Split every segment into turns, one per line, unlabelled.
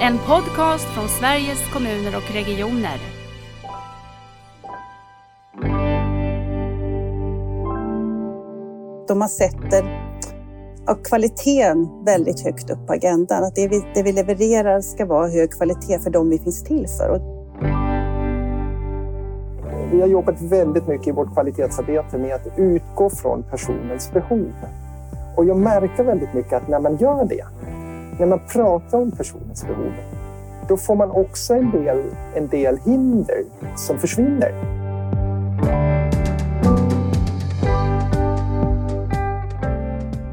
En podcast från Sveriges kommuner och regioner.
Då man sätter kvaliteten väldigt högt upp på agendan. Att det vi, det vi levererar ska vara hög kvalitet för dem vi finns till för.
Vi har jobbat väldigt mycket i vårt kvalitetsarbete med att utgå från personens behov. Och jag märker väldigt mycket att när man gör det, när man pratar om personens behov, då får man också en del, en del hinder som försvinner.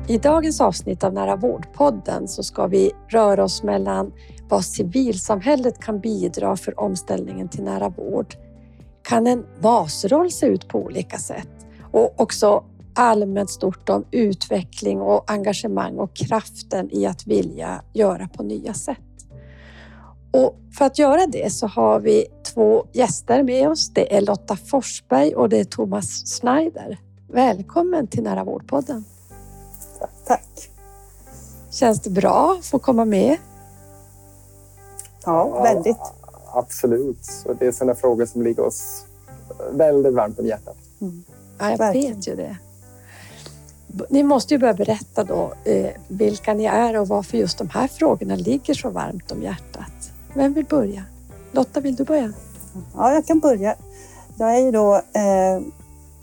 I dagens avsnitt av Nära vårdpodden så ska vi röra oss mellan vad civilsamhället kan bidra för omställningen till nära vård. Kan en basroll se ut på olika sätt? Och också allmänt stort om utveckling och engagemang och kraften i att vilja göra på nya sätt. Och för att göra det så har vi två gäster med oss. Det är Lotta Forsberg och det är Thomas Schneider. Välkommen till Nära vårdpodden.
Tack.
Känns det bra att få komma med?
Ja, väldigt.
Absolut. Och det är sådana frågor som ligger oss väldigt varmt om hjärtat.
Mm. Ja, jag
Verkligen.
vet ju det. Ni måste ju börja berätta då eh, vilka ni är och varför just de här frågorna ligger så varmt om hjärtat. Vem vill börja? Lotta, vill du börja?
Ja, jag kan börja. Jag är ju då eh,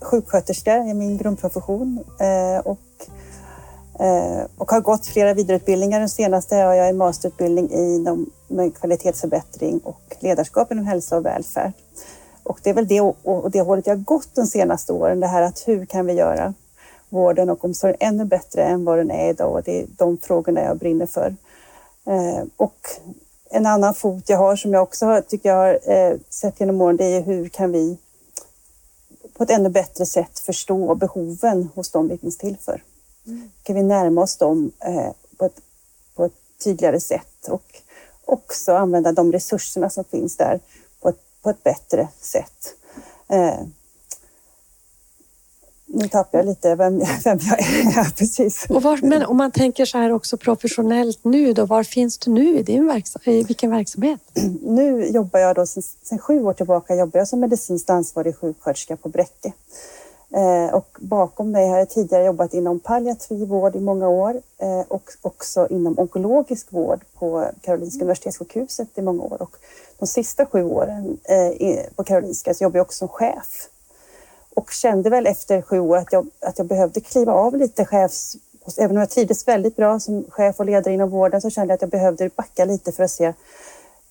sjuksköterska i min grundprofession eh, och, eh, och har gått flera vidareutbildningar. Den senaste har jag en masterutbildning inom kvalitetsförbättring och ledarskap inom hälsa och välfärd. Och det är väl det, och det hållet jag har gått de senaste åren. Det här att hur kan vi göra vården och omsorgen ännu bättre än vad den är idag? Och det är de frågorna jag brinner för. Eh, och en annan fot jag har som jag också tycker jag har eh, sett genom åren, det är hur kan vi på ett ännu bättre sätt förstå behoven hos dem vi finns till för. Kan vi närma oss dem eh, på, ett, på ett tydligare sätt och också använda de resurserna som finns där på ett, på ett bättre sätt. Nu tappar jag lite vem, vem jag är. Precis.
Och var, men om man tänker så här också professionellt nu då, var finns du nu i, din verksam, i vilken verksamhet?
Nu jobbar jag då sen, sen sju år tillbaka jobbar jag som medicinskt ansvarig sjuksköterska på Bräcke. Eh, och bakom mig har jag tidigare jobbat inom palliativ vård i många år eh, och också inom onkologisk vård på Karolinska Universitetssjukhuset i många år. Och de sista sju åren eh, på Karolinska så jobbar jag också som chef. Och kände väl efter sju år att jag, att jag behövde kliva av lite chefs... Även om jag trivdes väldigt bra som chef och ledare inom vården så kände jag att jag behövde backa lite för att se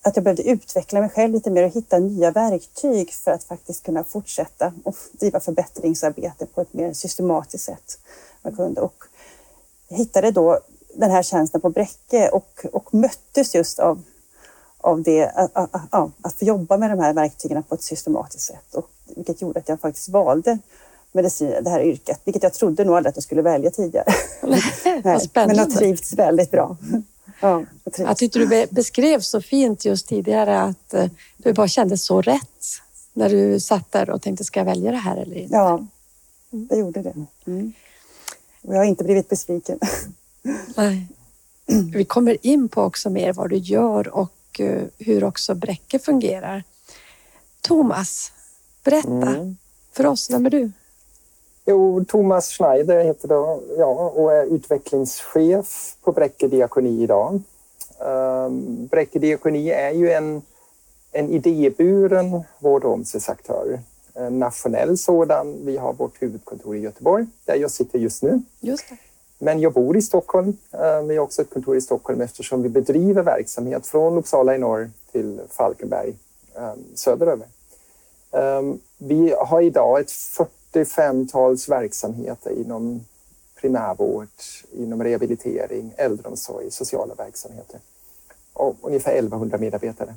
att jag behövde utveckla mig själv lite mer och hitta nya verktyg för att faktiskt kunna fortsätta och driva förbättringsarbete på ett mer systematiskt sätt. Jag kunde. Och hittade då den här tjänsten på Bräcke och, och möttes just av, av det, att, få jobba med de här verktygen på ett systematiskt sätt. Och, vilket gjorde att jag faktiskt valde medicin, det här yrket, vilket jag trodde nog aldrig att jag skulle välja tidigare.
Vad
Men har trivts väldigt bra. Ja, jag.
Jag tyckte du be- beskrev så fint just tidigare att eh, du bara kände så rätt när du satt där och tänkte, ska jag välja det här eller inte?
Ja, jag gjorde det. Mm. Och jag har inte blivit besviken.
Nej. Vi kommer in på också mer vad du gör och eh, hur också Bräcke fungerar. Thomas, berätta
Mm.
för oss, vem är du?
Jo, Thomas Schneider heter då jag och är utvecklingschef på Bräcke diakoni idag. Um, Bräcke diakoni är ju en, en idéburen vård och omsorgsaktör. En nationell sådan. Vi har vårt huvudkontor i Göteborg, där jag sitter just nu.
Just det.
Men jag bor i Stockholm. Eh, Vi har också ett kontor i Stockholm eftersom vi bedriver verksamhet från Uppsala i norr till Falkenberg eh, söderöver. Eh, Vi har idag ett 45-tals verksamheter inom primärvård, inom rehabilitering, äldreomsorg, sociala verksamheter och ungefär 1100 medarbetare.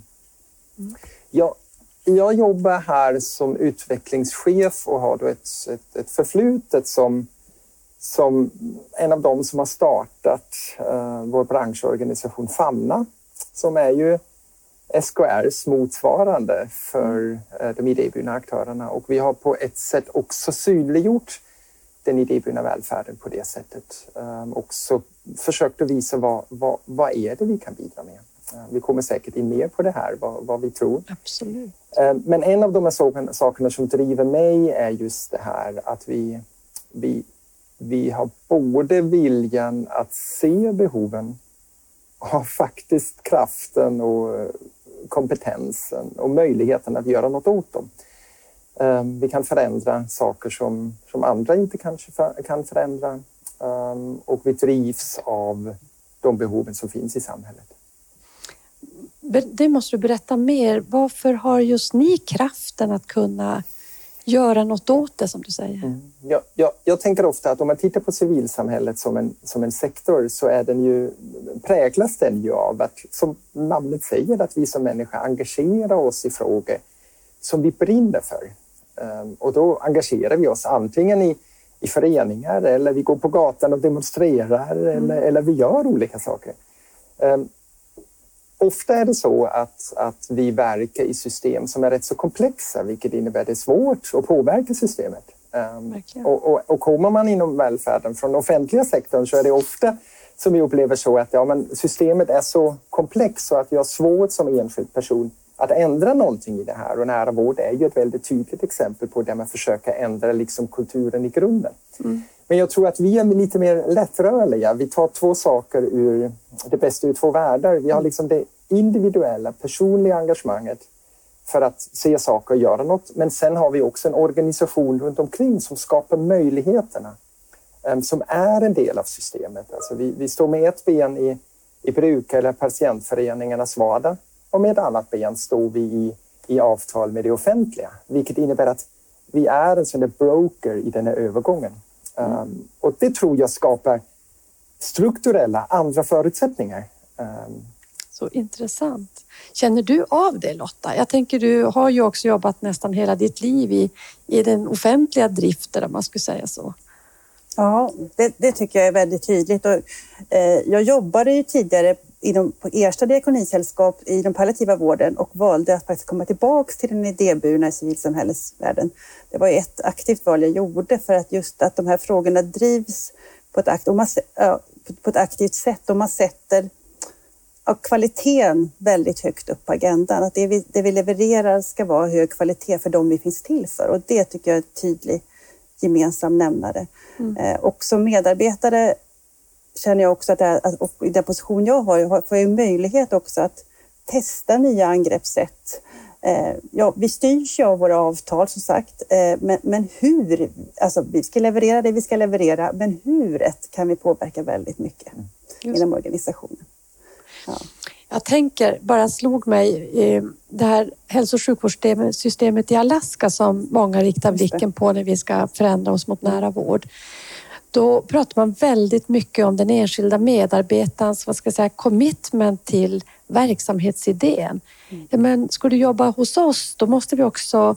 Jag, jag jobbar här som utvecklingschef och har då ett, ett, ett förflutet som som en av dem som har startat eh, vår branschorganisation Famna, som är ju SKRs motsvarande för eh, de idéburna aktörerna. Och vi har på ett sätt också synliggjort den idéburna välfärden på det sättet. Eh, också försökt att visa vad, vad, vad är det vi kan bidra med Vi kommer säkert in mer på det här, vad, vad vi tror.
Absolut.
Men en av de här sakerna som driver mig är just det här att vi, vi, vi har både viljan att se behoven och har faktiskt kraften och eh, kompetensen och möjligheten att göra något åt dem. Ehm, vi kan förändra saker som, som andra inte kanske kan förändra ehm, och vi drivs av de behoven som finns i samhället.
Det måste du berätta mer. Varför har just ni kraften att kunna göra något åt det som du säger? Mm.
Jag, jag, jag, tänker ofta att om man tittar på civilsamhället som en, som en sektor så är den ju, präglas den ju av att, som namnet säger, att vi som människor engagerar oss i frågor som vi brinner för. Um, och då engagerar vi oss antingen i, i föreningar eller vi går på gatan och demonstrerar mm. eller, eller vi gör olika saker. Ofta är det så att, att vi verkar i system som är rätt så komplexa, vilket innebär att det är svårt att påverka systemet. Um, och, och, och kommer man inom välfärden från den offentliga sektorn så är det ofta som vi upplever så att ja, men systemet är så komplext så att vi har svårt som enskild person att ändra någonting i det här. Och nära vård är ju ett väldigt tydligt exempel på där man försöker ändra liksom kulturen i grunden. Mm. Men jag tror att vi är lite mer lättrörliga. Vi tar två saker ur det bästa ur två världar. Vi har liksom det individuella, personliga engagemanget för att se saker och göra något. Men sen har vi också en organisation runt omkring som skapar möjligheterna ehm, som är en del av systemet. Alltså vi, vi står med ett ben i, i brukar eller patientföreningarnas vardag och med ett annat ben står vi i, i avtal med det offentliga, vilket innebär att vi är en sån där broker i den här övergången. Mm. Um, och det tror jag skapar strukturella andra förutsättningar. Um,
så intressant. Känner du av det Lotta? Jag tänker du har ju också jobbat nästan hela ditt liv i, i den offentliga driften om man skulle säga så.
Ja, det, det tycker jag är väldigt tydligt. Och, eh, jag jobbade ju tidigare inom, på Ersta diakonisällskap i den palliativa vården och valde att faktiskt komma tillbaka till den idéburna civilsamhällesvärlden. Det var ett aktivt val jag gjorde för att just att de här frågorna drivs på ett, akt, man, på ett aktivt sätt och man sätter av kvaliteten väldigt högt upp på agendan. Att det vi, det vi levererar ska vara hög kvalitet för dem vi finns till för och det tycker jag är en tydlig gemensam nämnare. Mm. Eh, och som medarbetare känner jag också att, det, att och i den position jag har, får jag möjlighet också att testa nya angreppssätt. Eh, ja, vi styrs ju av våra avtal som sagt, eh, men, men hur? Alltså, vi ska leverera det vi ska leverera, men huret kan vi påverka väldigt mycket mm. inom organisationen.
Ja. Jag tänker, bara slog mig, eh, det här hälso och sjukvårdssystemet i Alaska som många riktar blicken på när vi ska förändra oss mot nära vård. Då pratar man väldigt mycket om den enskilda medarbetarens vad ska jag säga, commitment till verksamhetsidén. Mm. Men ska du jobba hos oss, då måste vi också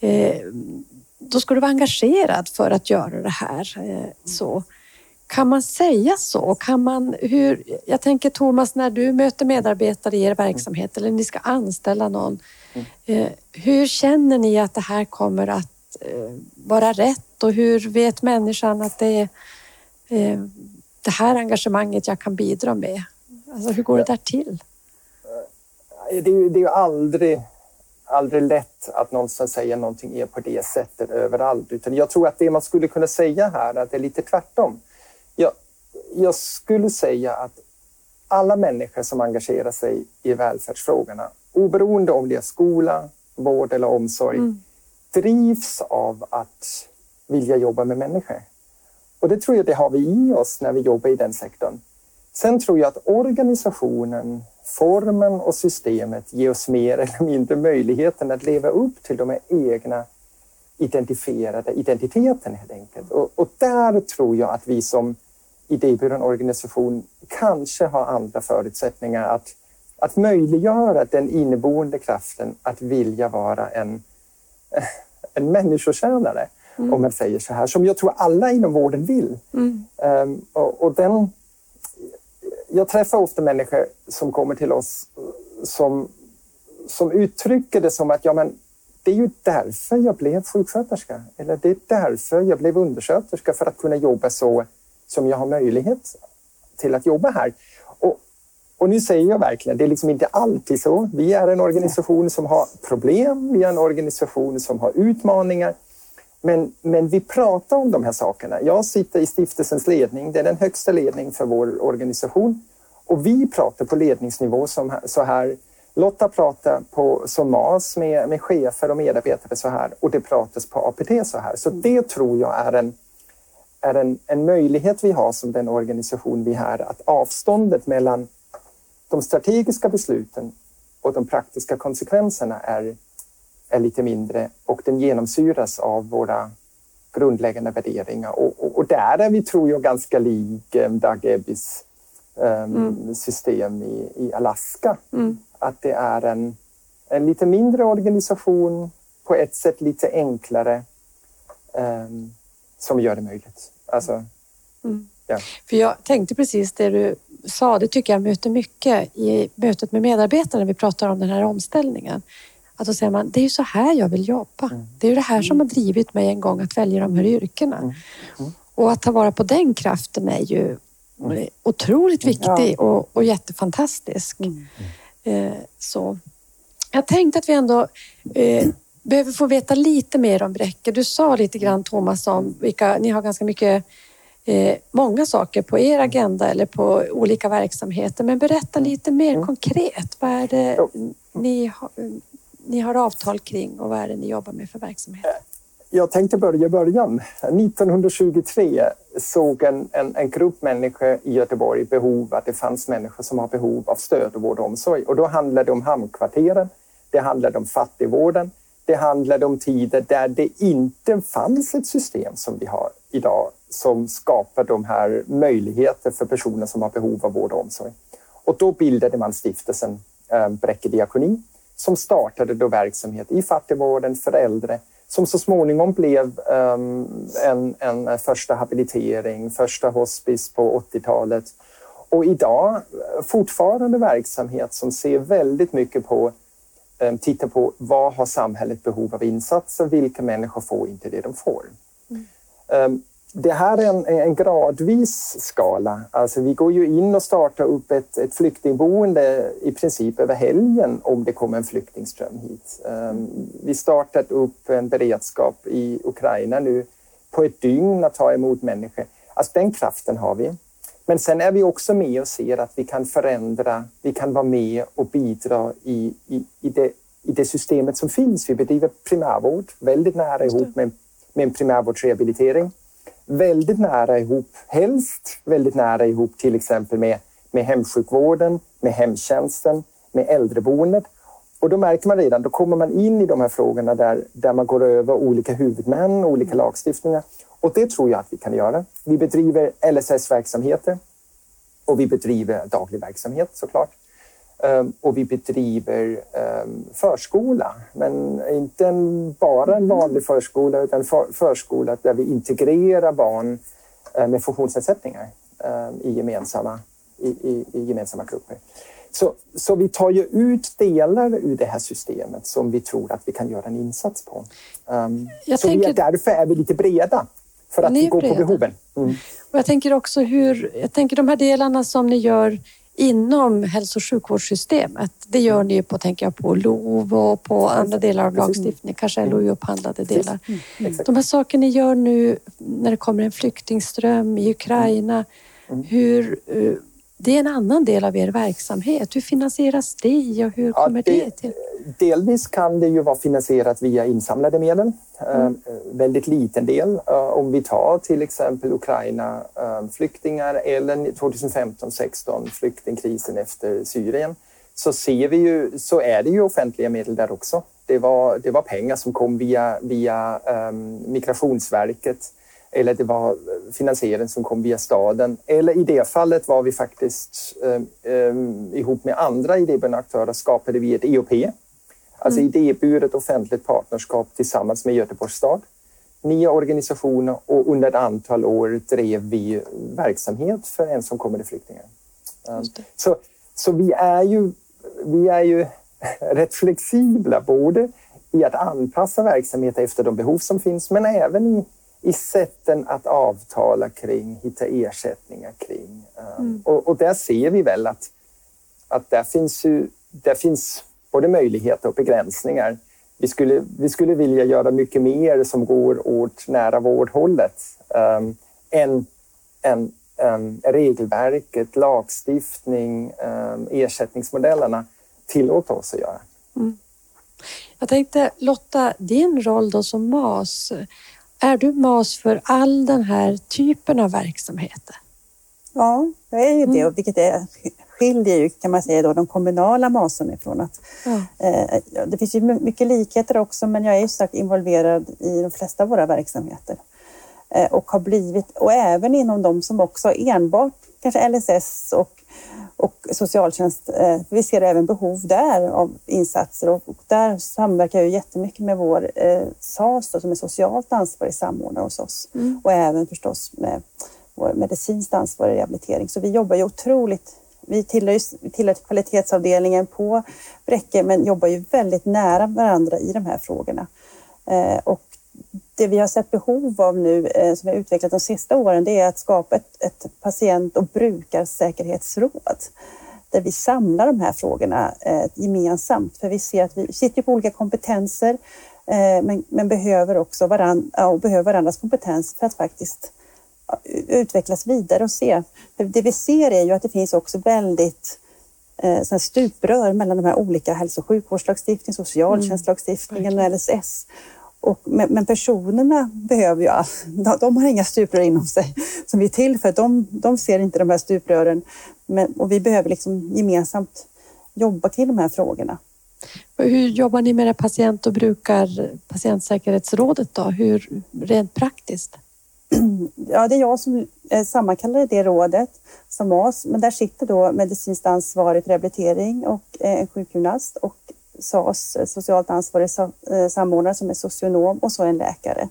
eh, då ska du vara engagerad för att göra det här. Eh, så. Kan man säga så? Kan man, hur, jag tänker Thomas, när du möter medarbetare i er verksamhet eller ni ska anställa någon. Mm. Eh, hur känner ni att det här kommer att eh, vara rätt och hur vet människan att det är eh, det här engagemanget jag kan bidra med? Alltså, hur går det där till?
Det är, det är ju aldrig, aldrig lätt att någonstans säga någonting är på det sättet överallt. Utan jag tror att det man skulle kunna säga här är att det är lite tvärtom. Jag, jag skulle säga att alla människor som engagerar sig i välfärdsfrågorna, oberoende om det är skola, vård eller omsorg, mm. drivs av att vilja jobba med människor. Och det tror jag det har vi i oss när vi jobbar i den sektorn. Sen tror jag att organisationen, formen och systemet ger oss mer eller mindre möjligheten att leva upp till de egna identifierade identiteten helt enkelt. Och, och där tror jag att vi som idéburen organisation kanske har andra förutsättningar att, att möjliggöra den inneboende kraften att vilja vara en, en människotjänare, mm. om man säger så här, som jag tror alla inom vården vill. Mm. Um, och, och, den, jag träffar ofta människor som kommer till oss som, som uttrycker det som att ja, men det är ju därför jag blev sjuksköterska. Eller det är därför jag blev undersköterska, för att kunna jobba så som jag har möjlighet till att jobba här. Och Och nu säger jag verkligen, det är liksom inte alltid så. Vi är en organisation som har problem, vi är en organisation som har utmaningar. Men, men vi pratar om de här sakerna. Jag sitter i stiftelsens ledning, det är den högsta ledningen för vår organisation. Och vi pratar på ledningsnivå som, så här. Lotta pratar på, som MAS med, med chefer och medarbetare så här och det pratas på APT så här. Så det tror jag är en, är en, en möjlighet vi har som den organisation vi har att avståndet mellan de strategiska besluten och de praktiska konsekvenserna är, är lite mindre och den genomsyras av våra grundläggande värderingar. Och, och, och där är vi, tror jag, ganska lik um, Doug Ebbys um, mm. system i, i Alaska. Mm. Att det är en, en lite mindre organisation, på ett sätt lite enklare, um, som gör det möjligt. Alltså,
mm. ja. För jag tänkte precis det du sa, det tycker jag möter mycket i mötet med medarbetare när vi pratar om den här omställningen. Att då säger man, det är ju så här jag vill jobba. Mm. Det är ju det här som har drivit mig en gång att välja de här yrkena. Mm. Mm. Och att ta vara på den kraften är ju mm. otroligt viktig ja. och, och jättefantastisk. Eh, så. Jag tänkte att vi ändå eh, behöver få veta lite mer om Bräcke. Du sa lite grann Thomas om vilka, ni har ganska mycket eh, många saker på er agenda eller på olika verksamheter. Men berätta lite mer mm. konkret. Vad är det ni har, ni har avtal kring och vad är det ni jobbar med för verksamhet?
Jag tänkte börja i början. 1923 såg en, en, en grupp människor i Göteborg behov att det fanns människor som har behov av stöd och vård och omsorg. Och då handlade det om hamnkvarteren, det handlade om fattigvården, det handlade om tider där det inte fanns ett system som vi har idag som skapar de här möjligheter för personer som har behov av vård och omsorg. Och då bildade man stiftelsen eh, Bräcke diakoni som startade då verksamhet i fattigvården för äldre som så småningom blev um, en, en första habilitering, första hospice på 80-talet och idag eh, fortfarande verksamhet som ser väldigt mycket på um, tittar på vad har samhället behov av insatser, vilka människor får inte det de får. Mm. Um, det här är en, en, gradvis skala. Alltså vi går ju in och startar upp ett, ett flyktingboende i princip över helgen om det kommer en flyktingström hit. Um, vi startat upp en beredskap i Ukraina nu på ett dygn att ta emot människor. Alltså den kraften har vi. Men sen är vi också med och ser att vi kan förändra, vi kan vara med och bidra i, i, i, det, i det systemet som finns. Vi bedriver primärvård väldigt nära ihop med, med en primärvårdsrehabilitering väldigt nära ihop, helst väldigt nära ihop till exempel med, med hemsjukvården, med hemtjänsten, med äldreboendet. Och då märker man redan, då kommer man in i de här frågorna där, där man går över olika huvudmän, olika lagstiftningar. Och det tror jag att vi kan göra. Vi bedriver LSS-verksamheter och vi bedriver daglig verksamhet såklart. Ehm, och vi bedriver ehm, förskola, men inte bara en vanlig förskola utan för, förskola där vi integrerar barn eh, med funktionsnedsättningar ehm, i gemensamma, i, i, i gemensamma grupper. Så, så vi tar ju ut delar ur det här systemet som vi tror att vi kan göra en insats på. Um, så tänker... vi är, därför är vi lite breda, för att breda. på behoven. Mm.
Och jag tänker också hur, jag tänker de här delarna som ni gör inom hälso och sjukvårdssystemet. Det gör ni på, tänker jag, på LOV och på andra delar av lagstiftningen, kanske LOU-upphandlade delar. Mm. De här sakerna ni gör nu när det kommer en flyktingström i Ukraina, mm. hur, eh, det är en annan del av er verksamhet. Hur finansieras det och hur kommer ja, det, det, till?
Delvis kan det ju vara finansierat via insamlade medel. Mm. Uh, väldigt liten del. Uh, om vi tar till exempel Ukraina-flyktingar uh, eller 2015-16 flyktingkrisen efter Syrien så ser vi ju, så är det ju offentliga medel där också. Det var, det var pengar som kom via, via um, Migrationsverket eller det var finansiering som kom via staden. Eller i det fallet var vi faktiskt eh, eh, ihop med andra idébundna aktörer skapade vi ett EOP, alltså mm. idéburet offentligt partnerskap tillsammans med Göteborgs stad. Nio organisationer och under ett antal år drev vi verksamhet för ensamkommande flyktingar. Um, så, så vi är ju, vi är ju rätt flexibla både i att anpassa verksamhet efter de behov som finns men även i i sätten att avtala kring, hitta ersättningar kring. Um, mm. Och, och, där ser vi väl att att där finns, ju, där finns både möjligheter och begränsningar. Vi skulle, vi skulle vilja göra mycket mer som går åt nära vårdhållet um, än, än um, regelverket, lagstiftning, um, ersättningsmodellerna tillåter oss att göra. Mm.
Jag tänkte Lotta, din roll då som MAS, är du MAS för all den här typen av verksamheter?
Ja, jag är ju det, mm. vilket är, skiljer ju kan man säga då de kommunala MASen ifrån att ja. eh, det finns ju mycket likheter också, men jag är ju starkt involverad i de flesta av våra verksamheter eh, och har blivit och även inom de som också enbart kanske LSS och och socialtjänst. Eh, vi ser även behov där av insatser och där samverkar jag jättemycket med vår eh, SAS som är socialt ansvarig samordnare hos oss mm. och även förstås med vår medicinskt ansvarig rehabilitering. Så vi jobbar ju otroligt vi tillhör, tillhör kvalitetsavdelningen på Bräcke men jobbar ju väldigt nära varandra i de här frågorna. Eh, och det vi har sett behov av nu, eh, som vi har utvecklat de sista åren, det är att skapa ett, ett patient och brukarsäkerhetsråd där vi samlar de här frågorna eh, gemensamt. För vi ser att vi sitter på olika kompetenser eh, men, men, behöver också varandra, och behöver varandras kompetens för att faktiskt utvecklas vidare och se. Det vi ser är ju att det finns också väldigt eh, stuprör mellan de här olika hälso och sjukvårdslagstiftningen, socialtjänstlagstiftningen mm. och LSS. Och, men, men, personerna behöver ju, de, de har inga stuprör inom sig som vi är till för. De, de ser inte de här stuprören men, och vi behöver liksom gemensamt jobba kring de här frågorna.
Hur jobbar ni med det patient och brukar patientsäkerhetsrådet då? Hur rent praktiskt?
Ja, det är jag som eh, sammankallar det rådet som oss, men där sitter då medicinskt ansvarig för rehabilitering och eh, en sjukgymnast och SAS, eh, socialt ansvarig samordnare som är socionom och så en läkare.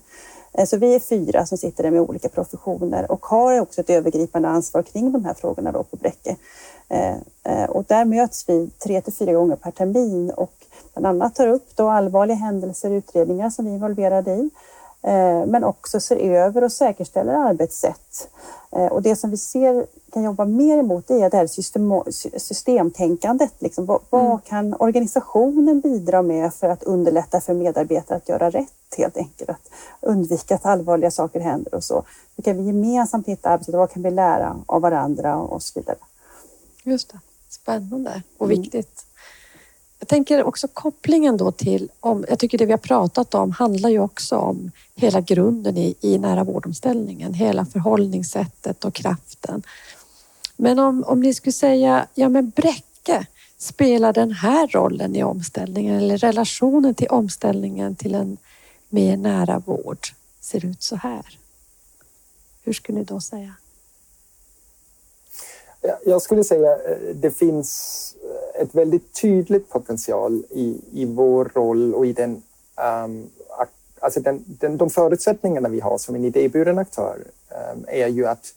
Så vi är fyra som sitter där med olika professioner och har också ett övergripande ansvar kring de här frågorna då på Bräcke. Och där möts vi tre till fyra gånger per termin och bland annat tar upp då allvarliga händelser och utredningar som vi är involverade i. Men också ser över och säkerställer arbetssätt. Och det som vi ser kan jobba mer emot är det här system, systemtänkandet. Liksom, vad, mm. vad, kan organisationen bidra med för att underlätta för medarbetare att göra rätt helt enkelt? Att undvika att allvarliga saker händer och så. Hur kan vi gemensamt hitta arbetssätt? Vad kan vi lära av varandra och så vidare?
Just det. Spännande och mm. viktigt. Jag tänker också kopplingen då till, om, jag tycker det vi har pratat om handlar ju också om hela grunden i, i nära vårdomställningen, hela förhållningssättet och kraften. Men om, om ni skulle säga, ja men Bräcke spelar den här rollen i omställningen eller relationen till omställningen till en mer nära vård ser ut så här. Hur skulle ni då säga?
Jag skulle säga eh, det finns ett väldigt tydligt potential i, i vår roll och i den, um, alltså den, den, de förutsättningarna vi har som en idéburen aktör um, är ju att,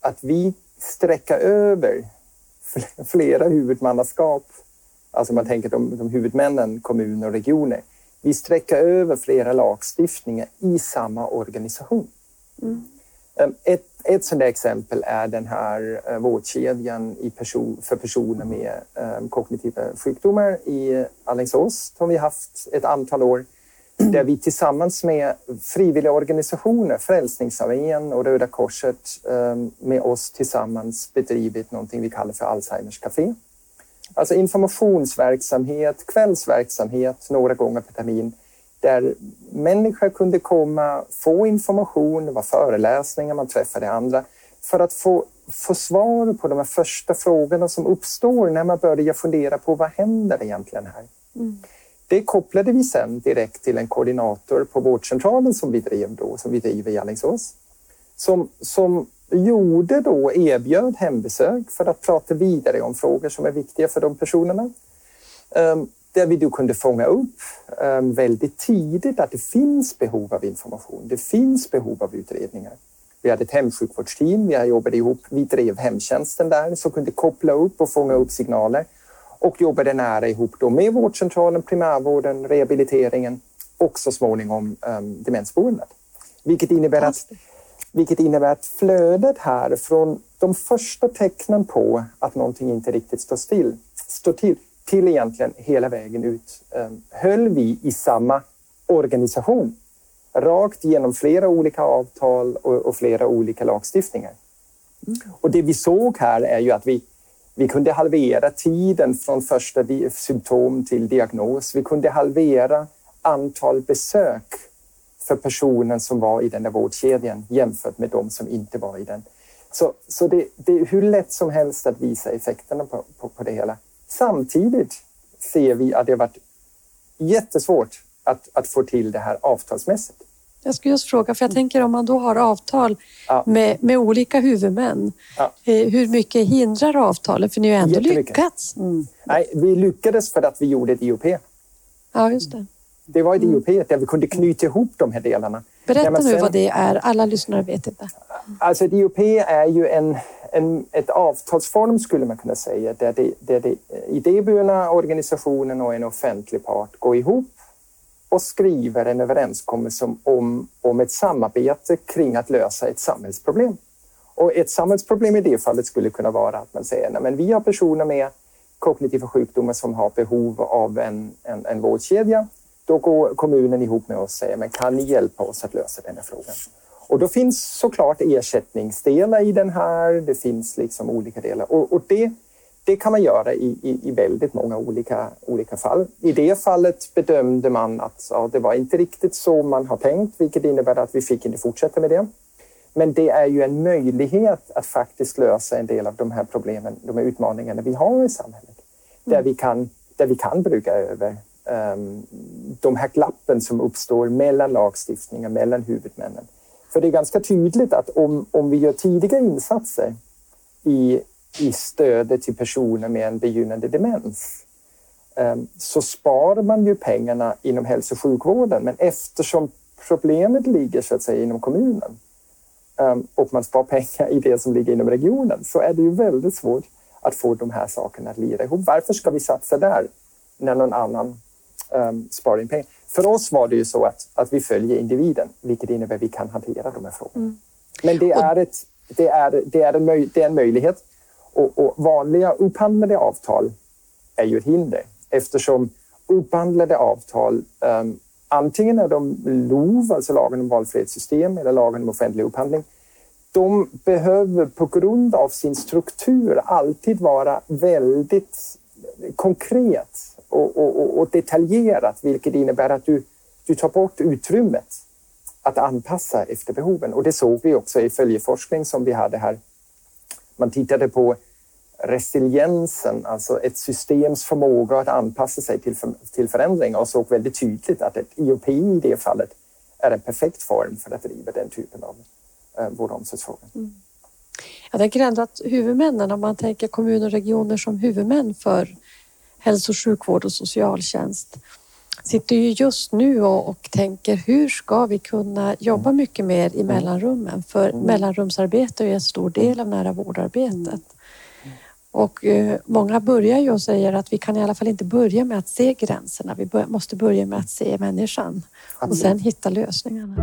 att vi sträcka över flera huvudmannaskap. Alltså man tänker de, de huvudmännen, kommuner och regioner. Vi sträcker över flera lagstiftningar i samma organisation. Mm. Ehm, ett, ett sådant exempel är den här eh, vårdkedjan i person, för personer med eh, kognitiva sjukdomar i Alingsås som vi haft ett antal år där vi tillsammans med frivilliga organisationer, Frälsningsarmén och Röda Korset, eh, med oss tillsammans bedrivit någonting vi kallar för Alzheimers Café. Alltså informationsverksamhet, kvällsverksamhet några gånger per termin där människor kunde komma, få information, det var föreläsningar, man träffade andra för att få, få svar på de här första frågorna som uppstår när man börjar fundera på vad händer egentligen här? Mm. Det kopplade vi sen direkt till en koordinator på vårdcentralen som vi drev då, som vi driver i Alingsås. Som, som gjorde då, erbjöd hembesök för att prata vidare om frågor som är viktiga för de personerna. Um, där vi då kunde fånga upp um, väldigt tidigt att det finns behov av information. Det finns behov av utredningar. Vi hade ett hemsjukvårdsteam, vi jobbade ihop, vi drev hemtjänsten där som kunde koppla upp och fånga upp signaler och jobbade nära ihop då med vårdcentralen, primärvården, rehabiliteringen och så småningom um, demensboendet. Vilket innebär att Vilket innebär att flödet här från de första tecknen på att någonting inte riktigt står still, står till, till egentligen hela vägen ut, eh, höll vi i samma organisation. Rakt genom flera olika avtal och, och flera olika lagstiftningar. Mm. Och det vi såg här är ju att vi, vi kunde halvera tiden från första symptom till diagnos. Vi kunde halvera antal besök för personen som var i den där vårdkedjan jämfört med de som inte var i den. Så, så det, det är hur lätt som helst att visa effekterna på, på, på det hela. Samtidigt ser vi att det har varit jättesvårt att, att få till det här avtalsmässigt.
Jag skulle just fråga, för jag tänker om man då har avtal ja. med, med olika huvudmän, ja. Eh, hur mycket hindrar avtalet? För ni har ändå lyckats. Mm.
Nej, vi lyckades för att vi gjorde ett IOP.
Ja, just det.
Det var ett IOP mm. där vi kunde knyta ihop de här delarna.
Berätta nu vad det är. Alla lyssnare vet inte.
Alltså ett IOP är ju en, en ett avtalsform skulle man kunna säga där, det, där det eh, idéburna organisationen och en offentlig part går ihop och skriver en överenskommelse om, om ett samarbete kring att lösa ett samhällsproblem. Och ett samhällsproblem i det fallet skulle kunna vara att man säger att vi har personer med kognitiva sjukdomar som har behov av en, en, en vårdkedja. Då går kommunen ihop med oss och säger men kan ni hjälpa oss att lösa den här frågan? Och då finns såklart ersättningsdelar i den här. Det finns liksom olika delar och, och det det kan man göra i, i, i, väldigt många olika, olika fall. I det fallet bedömde man att ja, det var inte riktigt så man har tänkt, vilket innebär att vi fick inte fortsätta med det. Men det är ju en möjlighet att faktiskt lösa en del av de här problemen, de här utmaningarna vi har i samhället. Mm. Där, vi kan, där vi kan brygga över um, de här glappen som uppstår mellan lagstiftningar, mellan huvudmännen. För det är ganska tydligt att om, om vi gör tidiga insatser i i stödet till personer med en begynnande demens ehm, så sparar man ju pengarna inom hälso och sjukvården. Men eftersom problemet ligger så att säga inom kommunen ehm, och man sparar pengar i det som ligger inom regionen så är det ju väldigt svårt att få de här sakerna att lira ihop. Varför ska vi satsa där när någon annan um, sparar in pengar? För oss var det ju så att, att vi följer individen, vilket innebär att vi kan hantera de här frågorna. Mm. Men det är, ett, det, är, det, är en möj, det är en möjlighet och, och vanliga upphandlade avtal är ju ett hinder eftersom upphandlade avtal um, antingen är de LOV, alltså lagen om valfrihetssystem eller lagen om offentlig upphandling. De behöver på grund av sin struktur alltid vara väldigt konkret och, och, och detaljerat, vilket innebär att du, du tar bort utrymmet att anpassa efter behoven. Och det såg vi också i följeforskning som vi hade här man tittade på resiliensen, alltså ett systems förmåga att anpassa sig till, för, till förändringar och såg väldigt tydligt att ett IOP i det fallet är en perfekt form för att driva den typen av eh, vård och omsorgsfrågor. Mm.
Jag tänker ändå att huvudmännen, om man tänker kommuner och regioner som huvudmän för hälso och sjukvård och socialtjänst, sitter ju just nu och, och, tänker hur ska vi kunna jobba mycket mer i mellanrummen? För mm. mellanrumsarbete är en stor del av nära vårdarbetet. Och eh, många börjar ju och säger att vi kan i alla fall inte börja med att se gränserna. Vi bör, måste börja med att se människan och sen hitta lösningarna.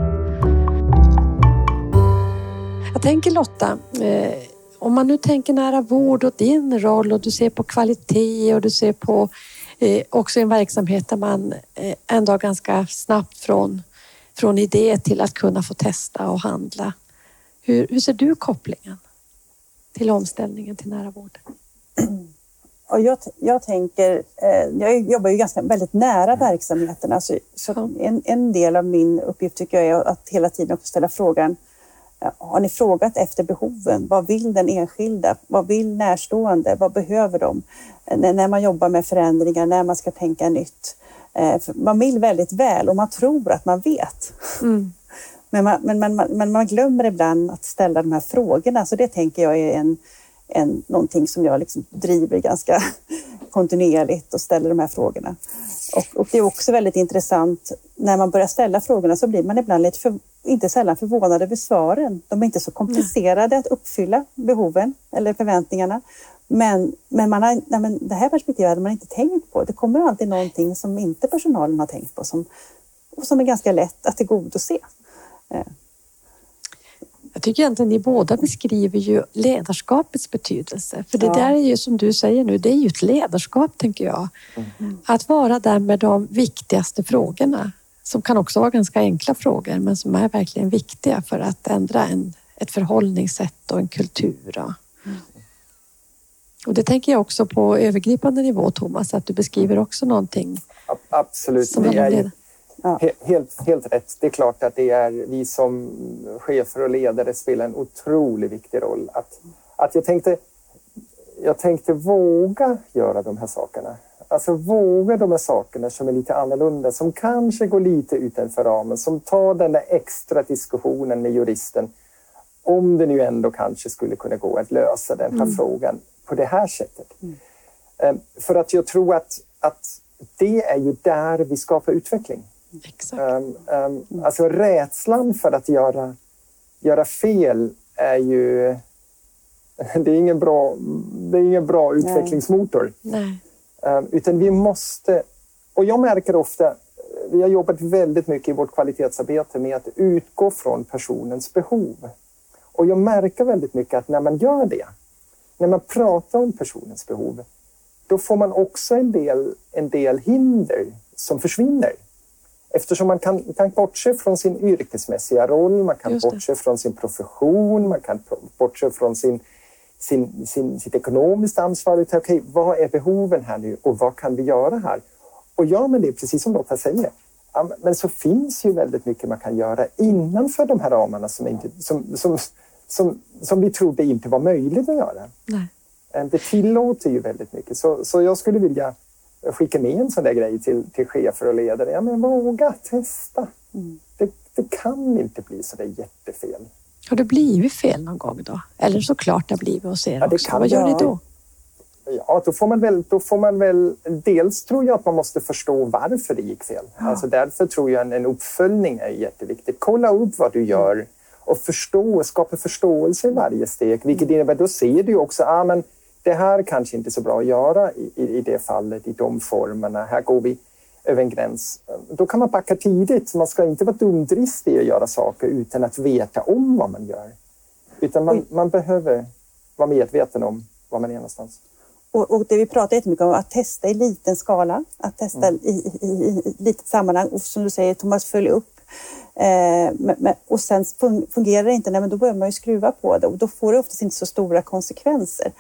Jag tänker Lotta, eh, om man nu tänker nära vård och din roll och du ser på kvalitet och du ser på Eh, också en verksamhet där man eh, ändå ganska snabbt från, från idé till att kunna få testa och handla. Hur, hur ser du kopplingen till omställningen till nära vård?
Och jag, jag tänker, eh, jag jobbar ju ganska väldigt nära verksamheterna så, så en, en del av min uppgift tycker jag är att hela tiden också ställa frågan har ni frågat efter behoven? Vad vill den enskilda? Vad vill närstående? Vad behöver de? När man jobbar med förändringar, när man ska tänka nytt. Eh, man vill väldigt väl och man tror att man vet. Mm. Men, man, men, man, men man glömmer ibland att ställa de här frågorna, så det tänker jag är en, en, någonting som jag liksom driver ganska kontinuerligt och ställer de här frågorna. Och, och, det är också väldigt intressant, när man börjar ställa frågorna så blir man ibland lite för, inte sällan förvånad över svaren. De är inte så komplicerade att uppfylla behoven eller förväntningarna. Men, men, man har, nej, men det här perspektivet hade man inte tänkt på. Det kommer alltid någonting som inte personalen har tänkt på som, och som är ganska lätt att tillgodose. Eh.
Jag tycker egentligen ni båda beskriver ju ledarskapets betydelse. För det
Ja.
där är ju som du säger nu, det är ju ett ledarskap tänker jag. Att vara där med de viktigaste frågorna. Som kan också vara ganska enkla frågor men som är verkligen viktiga för att ändra en, ett förhållningssätt och en kultur. ja. Och det tänker jag också på övergripande nivå Thomas, att du beskriver också någonting
Absolut.
som
Det är ju he- helt, helt rätt. Det är klart att det är vi som chefer och ledare spelar en otroligt viktig roll. Att, att jag, tänkte, jag tänkte våga göra de här sakerna. Alltså våga de här sakerna som är lite annorlunda, som kanske går lite utanför ramen, som tar den där extra diskussionen med juristen. Om det nu ändå kanske skulle kunna gå att lösa den här frågan på det här sättet. Eh, För att jag tror att, att det är ju där vi skapar utveckling.
Exakt.
Um, um, alltså rädslan för att göra, göra fel är ju... Det är ingen bra, det är ingen bra utvecklingsmotor.
Nej.
Um, utan vi måste... Och jag märker ofta... Vi har jobbat väldigt mycket i vårt kvalitetsarbete med att utgå från personens behov. Och jag märker väldigt mycket att när man gör det, när man pratar om personens behov, då får man också en del, en del hinder som försvinner. Eftersom man kan, kan bortse från sin yrkesmässiga roll, man kan bortse från sin profession, man kan bortse från sin, sin, sin, sitt ekonomiska ansvar. Utan, Okej, vad är behoven här nu och vad kan vi göra här? Och gör man det, precis som Lotta säger, ja, men- men så finns ju väldigt mycket man kan göra innanför de här ramarna som, inte, som, som, som, som vi trodde inte var möjligt att göra.
Nej.
Eh, Det tillåter ju väldigt mycket. Så, så jag skulle vilja skicka med en sån där grej till, till chefer och ledare. Ja, men våga testa. Det, det kan inte bli så där jättefel.
Har det blivit fel någon gång då? Eller såklart det har blivit hos er
Ja, det
också.
kan
Vad gör ni då?
Ja, då får man väl, då får man väl... Dels tror jag att man måste förstå varför det gick fel. Alltså därför tror jag en, en uppföljning är jätteviktigt. Kolla upp vad du gör och förstå, skapa förståelse i varje steg. Vilket innebär, då ser du också, ah, men det här kanske inte är så bra att göra i, i, i det fallet, i de formerna. Här går vi över en gräns. Då kan man backa tidigt. Man ska inte vara dumdristig att göra saker utan att veta om vad man gör. Utan man, man behöver vara medveten om var man är någonstans.
Och, och det vi pratar jättemycket om, att testa i liten skala, att testa
Mm.
i, i, i, i litet sammanhang och som du säger Thomas, följ upp. Eh, men, men, och sen fun- fungerar det inte, nej, men då börjar man ju skruva på det och då får det oftast inte så stora konsekvenser.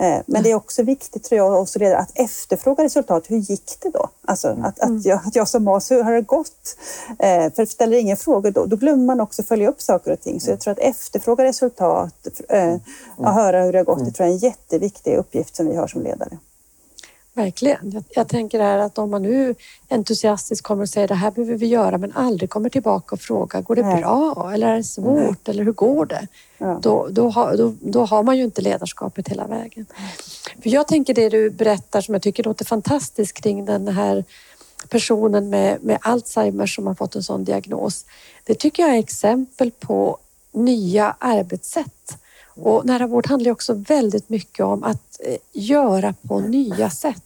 Eh, men det är också viktigt tror jag också redan att efterfråga resultat. Hur gick det då? Alltså att, att, jag, att jag som mas, hur har det gått? Eh, för ställer ingen frågor då, då glömmer man också följa upp saker och ting. Så jag tror att efterfråga resultat, eh, och höra hur det har gått, det tror jag är en jätteviktig uppgift som vi har som ledare.
Verkligen. Jag, jag tänker här att om man nu entusiastiskt kommer och säger det här behöver vi göra men aldrig kommer tillbaka och frågar går det
Nej.
bra eller är det svårt eller hur går det?
Ja.
Då, då, har, då, då har man ju inte ledarskapet hela vägen. För jag tänker det du berättar som jag tycker låter fantastiskt kring den här personen med, med Alzheimer som har fått en sån diagnos. Det tycker jag är exempel på nya arbetssätt. Och nära vård handlar också väldigt mycket om att eh, göra på nya sätt.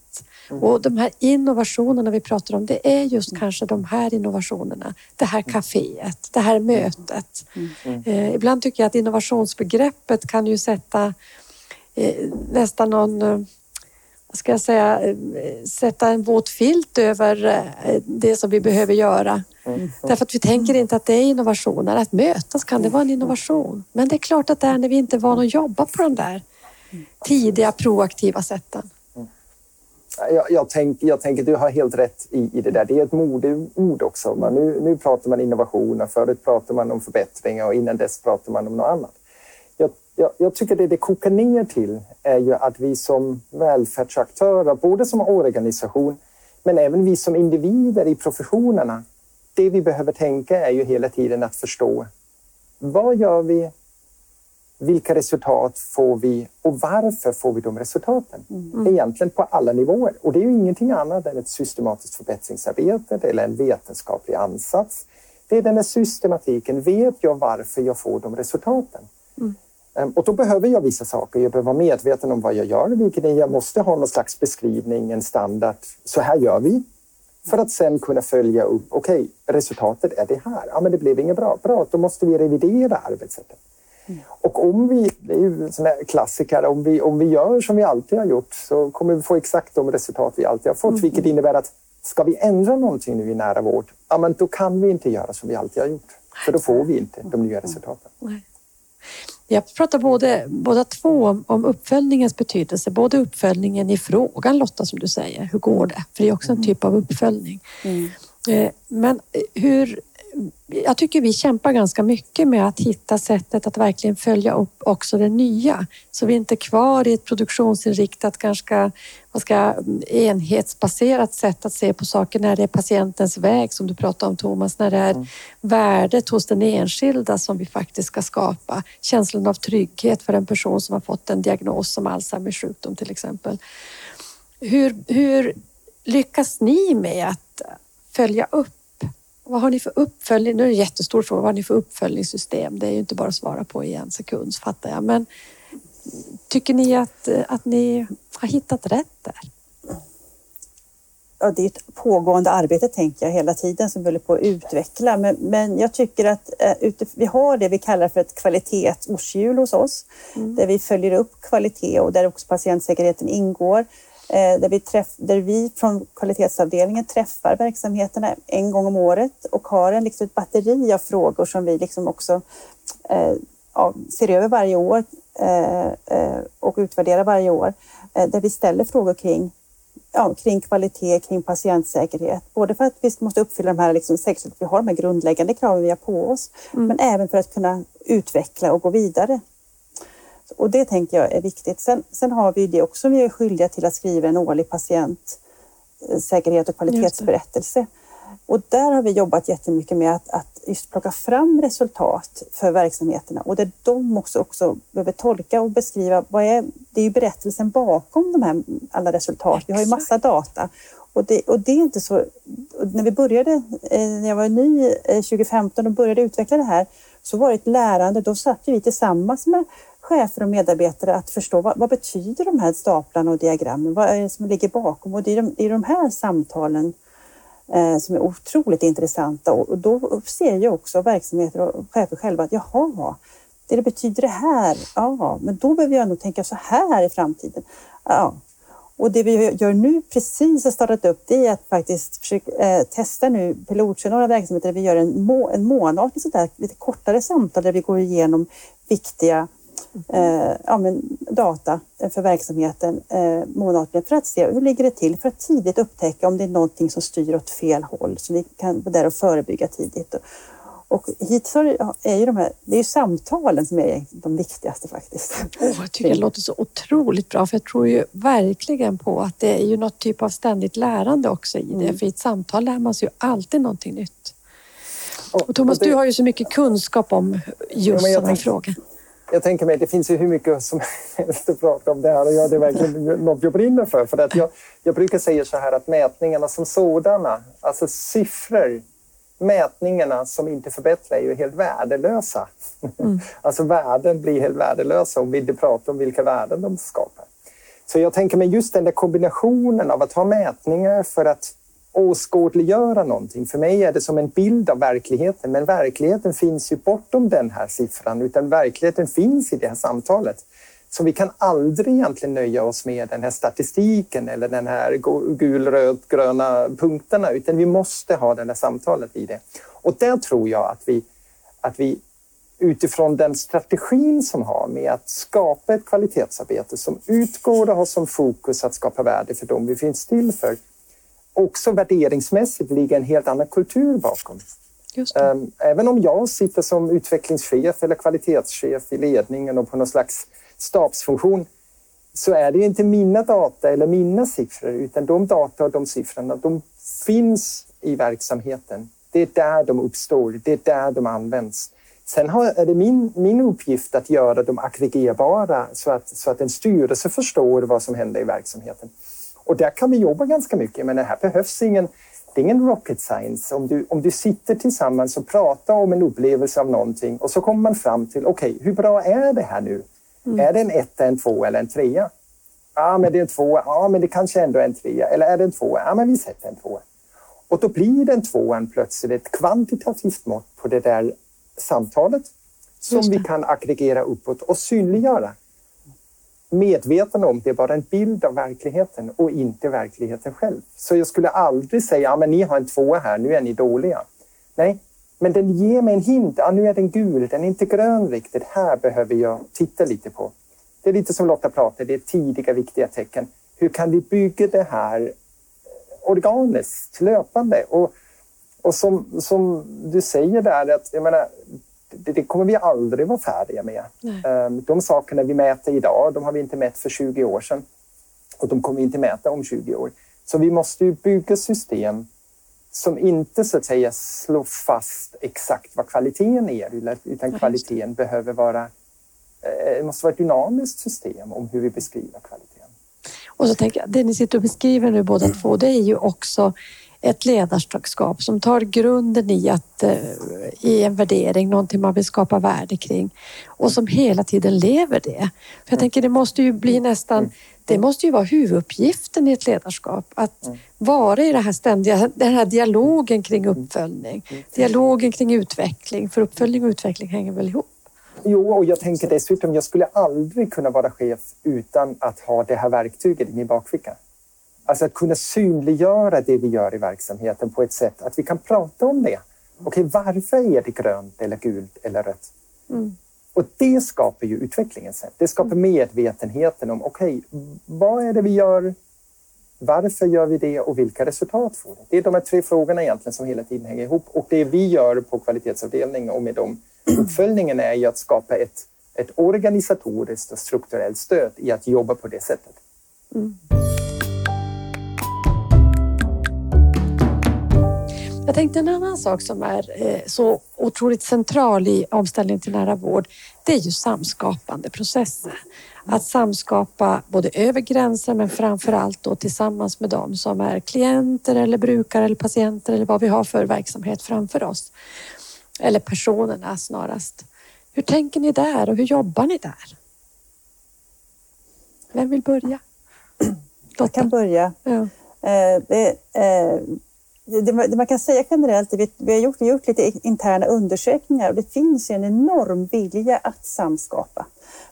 Och de här innovationerna vi pratar om, det är just kanske de här innovationerna. Det här kaféet, det här mötet. Eh, ibland tycker jag att innovationsbegreppet kan ju sätta eh, nästan någon eh, ska jag säga, eh, sätta en våt filt över eh, det som vi behöver göra. Därför att vi tänker inte att det är innovationer. Att mötas kan det vara en innovation. Men det är klart att det är när vi inte är vana att jobba på de där tidiga proaktiva sätten.
Jag, jag, tänk, jag tänker du har helt rätt i, i det där. Det är ett modeord också. Man, nu, nu pratar man innovationer, förut pratade man om förbättringar och innan dess pratade man om något annat. Jag, jag, jag tycker det det kokar ner till är ju att vi som välfärdsaktörer, både som organisation men även vi som individer i professionerna, det vi behöver tänka är ju hela tiden att förstå vad gör vi vilka resultat får vi och varför får vi de resultaten? Egentligen på alla nivåer. Och det är ju ingenting annat än ett systematiskt förbättringsarbete eller en vetenskaplig ansats. Det är den här systematiken. Vet jag varför jag får de resultaten? Ehm, Och då behöver jag vissa saker. Jag behöver vara medveten om vad jag gör, vilket är, jag måste ha någon slags beskrivning, en standard. Så här gör vi. För att sen kunna följa upp, okej, resultatet är det här. Ja, men det blev inget bra. Bra, då måste vi revidera arbetssättet. Och om vi, det är ju en sån här klassiker, om vi, om vi gör som vi alltid har gjort så kommer vi få exakt de resultat vi alltid har fått. Mm. Vilket innebär att ska vi ändra någonting nu i nära vård, ja, men då kan vi inte göra som vi alltid har gjort. För då får vi inte de nya resultaten. Nej.
Jag pratar både, båda två om, om uppföljningens betydelse. Både uppföljningen i frågan Lotta, som du säger. Hur går det? För det är också en typ av uppföljning. Mm. Eh, men hur, jag tycker vi kämpar ganska mycket med att hitta sättet att verkligen följa upp också det nya. Så vi är inte kvar i ett produktionsinriktat, ganska vad ska, enhetsbaserat sätt att se på saker när det är patientens väg som du pratade om Thomas, när det är mm. värdet hos den enskilda som vi faktiskt ska skapa. Känslan av trygghet för en person som har fått en diagnos som Alzheimers sjukdom till exempel. Hur, hur lyckas ni med att följa upp vad har ni för uppföljning? Nu är det en jättestor fråga. Vad har ni för uppföljningssystem? Det är ju inte bara att svara på i en sekund, fattar jag. Men tycker ni att, att ni har hittat rätt där?
Ja, det är ett pågående arbete, tänker jag, hela tiden som vi håller på att utveckla. Men, men jag tycker att eh, vi har det vi kallar för ett kvalitetsårshjul hos oss, mm. där vi följer upp kvalitet och där också patientsäkerheten ingår. Eh, där vi, träff, där vi från kvalitetsavdelningen träffar verksamheterna en gång om året och har en, liksom ett batteri av frågor som vi liksom också eh, ser över varje år eh, eh, och utvärderar varje år. Eh, där vi ställer frågor kring, ja, kring kvalitet, kring patientsäkerhet. Både för att vi måste uppfylla de här, liksom, säkert vi har de här grundläggande kraven vi har på oss, mm. men även för att kunna utveckla och gå vidare. Och det tänker jag är viktigt. Sen, sen har vi det också, vi är skyldiga till att skriva en årlig patientsäkerhet och kvalitetsberättelse. Och där har vi jobbat jättemycket med att, att just plocka fram resultat för verksamheterna och där de också, också behöver tolka och beskriva vad är, det är ju berättelsen bakom de här alla resultat. Exakt. Vi har ju massa data och det, och det är inte så... När vi började, eh, när jag var ny 2015 eh, och började utveckla det här så var det ett lärande. Då satt vi tillsammans med chefer och medarbetare att förstå vad, vad, betyder de här staplarna och diagrammen? Vad är det som ligger bakom? Och det är de, det är de här samtalen eh, som är otroligt intressanta och, och då ser ju också verksamheter och chefer själva att jaha, det, det betyder det här. Ja, men då behöver jag nog tänka så här i framtiden. Ja. Och det vi gör nu, precis har startat upp, det är att faktiskt försöka eh, testa nu pilotköra några verksamheter där vi gör en, må, en månatlig sådär, lite kortare samtal där vi går igenom viktiga eh, ja, men data för verksamheten eh, månatligen för att se hur ligger det till för att tidigt upptäcka om det är någonting som styr åt fel håll så vi kan vara där och förebygga tidigt. Och hittills är ju de här, det är ju samtalen som är de viktigaste faktiskt.
Oh, jag tycker det låter så otroligt bra för jag tror ju verkligen på att det är ju något typ av ständigt lärande också i det. Mm. För i ett samtal lär man sig ju alltid någonting nytt. Och Thomas, och det... du har ju så mycket kunskap om just ja, sådana frågor
jag tänker mig, det finns ju hur mycket som helst att prata om det här och jag, det är verkligen något jag brinner för. för att jag, jag brukar säga så här att mätningarna som sådana, alltså siffror, mätningarna som inte förbättrar är ju helt värdelösa. Mm. Alltså värden blir helt värdelösa om vi inte pratar om vilka värden de skapar. Så jag tänker mig just den där kombinationen av att ha mätningar för att åskådliggöra någonting. För mig är det som en bild av verkligheten, men verkligheten finns ju bortom den här siffran, utan verkligheten finns i det här samtalet. Så vi kan aldrig egentligen nöja oss med den här statistiken eller den här gul, röd, gröna punkterna, utan vi måste ha det här samtalet i det. Och där tror jag att vi, att vi utifrån den strategin som har med att skapa ett kvalitetsarbete som utgår och har som fokus att skapa värde för dem vi finns till för, också värderingsmässigt ligger en helt annan kultur bakom. Ehm, även om jag sitter som utvecklingschef eller kvalitetschef i ledningen och på någon slags stabsfunktion så är det inte mina data eller mina siffror utan de data och de siffrorna de finns i verksamheten. Det är där de uppstår, det är där de används. Sen är det min, min uppgift att göra dem aggregerbara så att, så att en styrelse förstår vad som händer i verksamheten. Och där kan vi jobba ganska mycket, men det här behövs ingen det är ingen rocket science. Om du, om du sitter tillsammans och pratar om en upplevelse av någonting och så kommer man fram till, okej, okay, hur bra är det här nu? Mm. Är det en etta, en tvåa eller en trea? Ja, men det är en tvåa. Ja, men det kanske ändå är en trea. Eller är det en tvåa? Ja, men vi sätter en tvåa. Och då blir den tvåan plötsligt ett kvantitativt mått på det där samtalet som vi kan aggregera uppåt och synliggöra. Medveten om det är bara en bild av verkligheten och inte verkligheten själv. Så jag skulle aldrig säga, ja, men ni har en tvåa här, nu är ni dåliga. Nej, men den ger mig en hint. Ja, nu är den gul, den är inte grön riktigt. Här behöver jag titta lite på. Det är lite som Lotta pratade, det är tidiga viktiga tecken. Hur kan vi bygga det här organiskt, löpande? Och, och som, som du säger där, att jag menar, det, det kommer vi aldrig vara färdiga med. Nej. Ehm, de sakerna vi mäter idag, de har vi inte mätt för 20 år sedan. Och de kommer vi inte mäta om 20 år. Så vi måste ju bygga system som inte så att säga slår fast exakt vad kvaliteten är, utan kvaliteten behöver vara det eh, måste vara ett dynamiskt system om hur vi beskriver kvaliteten.
Och så tänker jag, det ni sitter och beskriver nu båda två, det är ju också ett ledarskap som tar grunden i att eh, i en värdering, någonting man vill skapa värde kring och som hela tiden lever det. För jag tänker det måste ju bli nästan det måste ju vara huvuduppgiften i ett ledarskap, att vara i det här ständiga, den här dialogen kring uppföljning, dialogen kring utveckling, för uppföljning och utveckling hänger väl ihop?
Jo, och jag tänker dessutom, jag skulle aldrig kunna vara chef utan att ha det här verktyget i min bakficka. Alltså att kunna synliggöra det vi gör i verksamheten på ett sätt att vi kan prata om det. Okej, varför är det grönt eller gult eller rött? Mm. Och det skapar ju utvecklingen sen. Det skapar medvetenheten om, okej, vad är det vi gör? Varför gör vi det och vilka resultat får det? Det är de här tre frågorna egentligen som hela tiden hänger ihop. Och det vi gör på kvalitetsavdelningen och med de uppföljningen är ju att skapa ett, ett organisatoriskt och strukturellt stöd i att jobba på det sättet. Mm.
Jag tänkte en annan sak som är eh, så otroligt central i omställningen till nära vård, det är ju samskapande processer. Att samskapa både över gränser men framför allt då tillsammans med dem som är klienter eller brukare eller patienter eller vad vi har för verksamhet framför oss. Eller personerna snarast. Hur tänker ni där och hur jobbar ni där? Vem vill börja?
Jag kan börja. Ja. Eh, det, eh, det, det, man kan säga generellt, vi, vi, har gjort, vi har gjort lite interna undersökningar och det finns en enorm vilja att samskapa.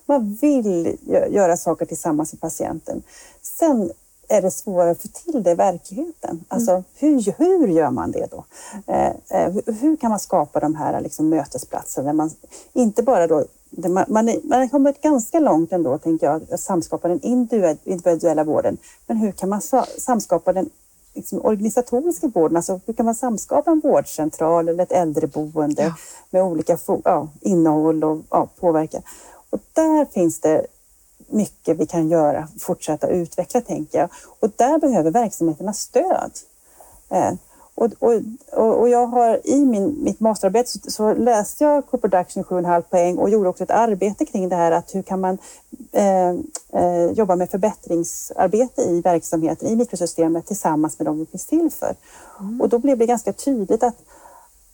Man vill göra saker tillsammans med patienten. Sen är det svårare att få till det i verkligheten. Mm. Alltså, hur, hur gör man det då? Eh, eh, hur kan man skapa de här liksom, mötesplatserna? Där man, inte bara då, man, man, man har kommit ganska långt ändå, tänker jag, att samskapa den individuella vården. Men hur kan man samskapa den liksom, organisatoriska vården? Alltså, hur kan man samskapa en vårdcentral eller ett äldreboende ja. med olika ja, innehåll och ja, påverkan? Och där finns det mycket vi kan göra, fortsätta utveckla tänker jag. Och där behöver verksamheterna stöd. Eh, och, och, och jag har i min, mitt masterarbete så, så läste jag Co-production 7,5 poäng och gjorde också ett arbete kring det här att hur kan man eh, eh, jobba med förbättringsarbete i verksamheten, i mikrosystemet tillsammans med dem vi finns till för. Mm. Och då blev det ganska tydligt att,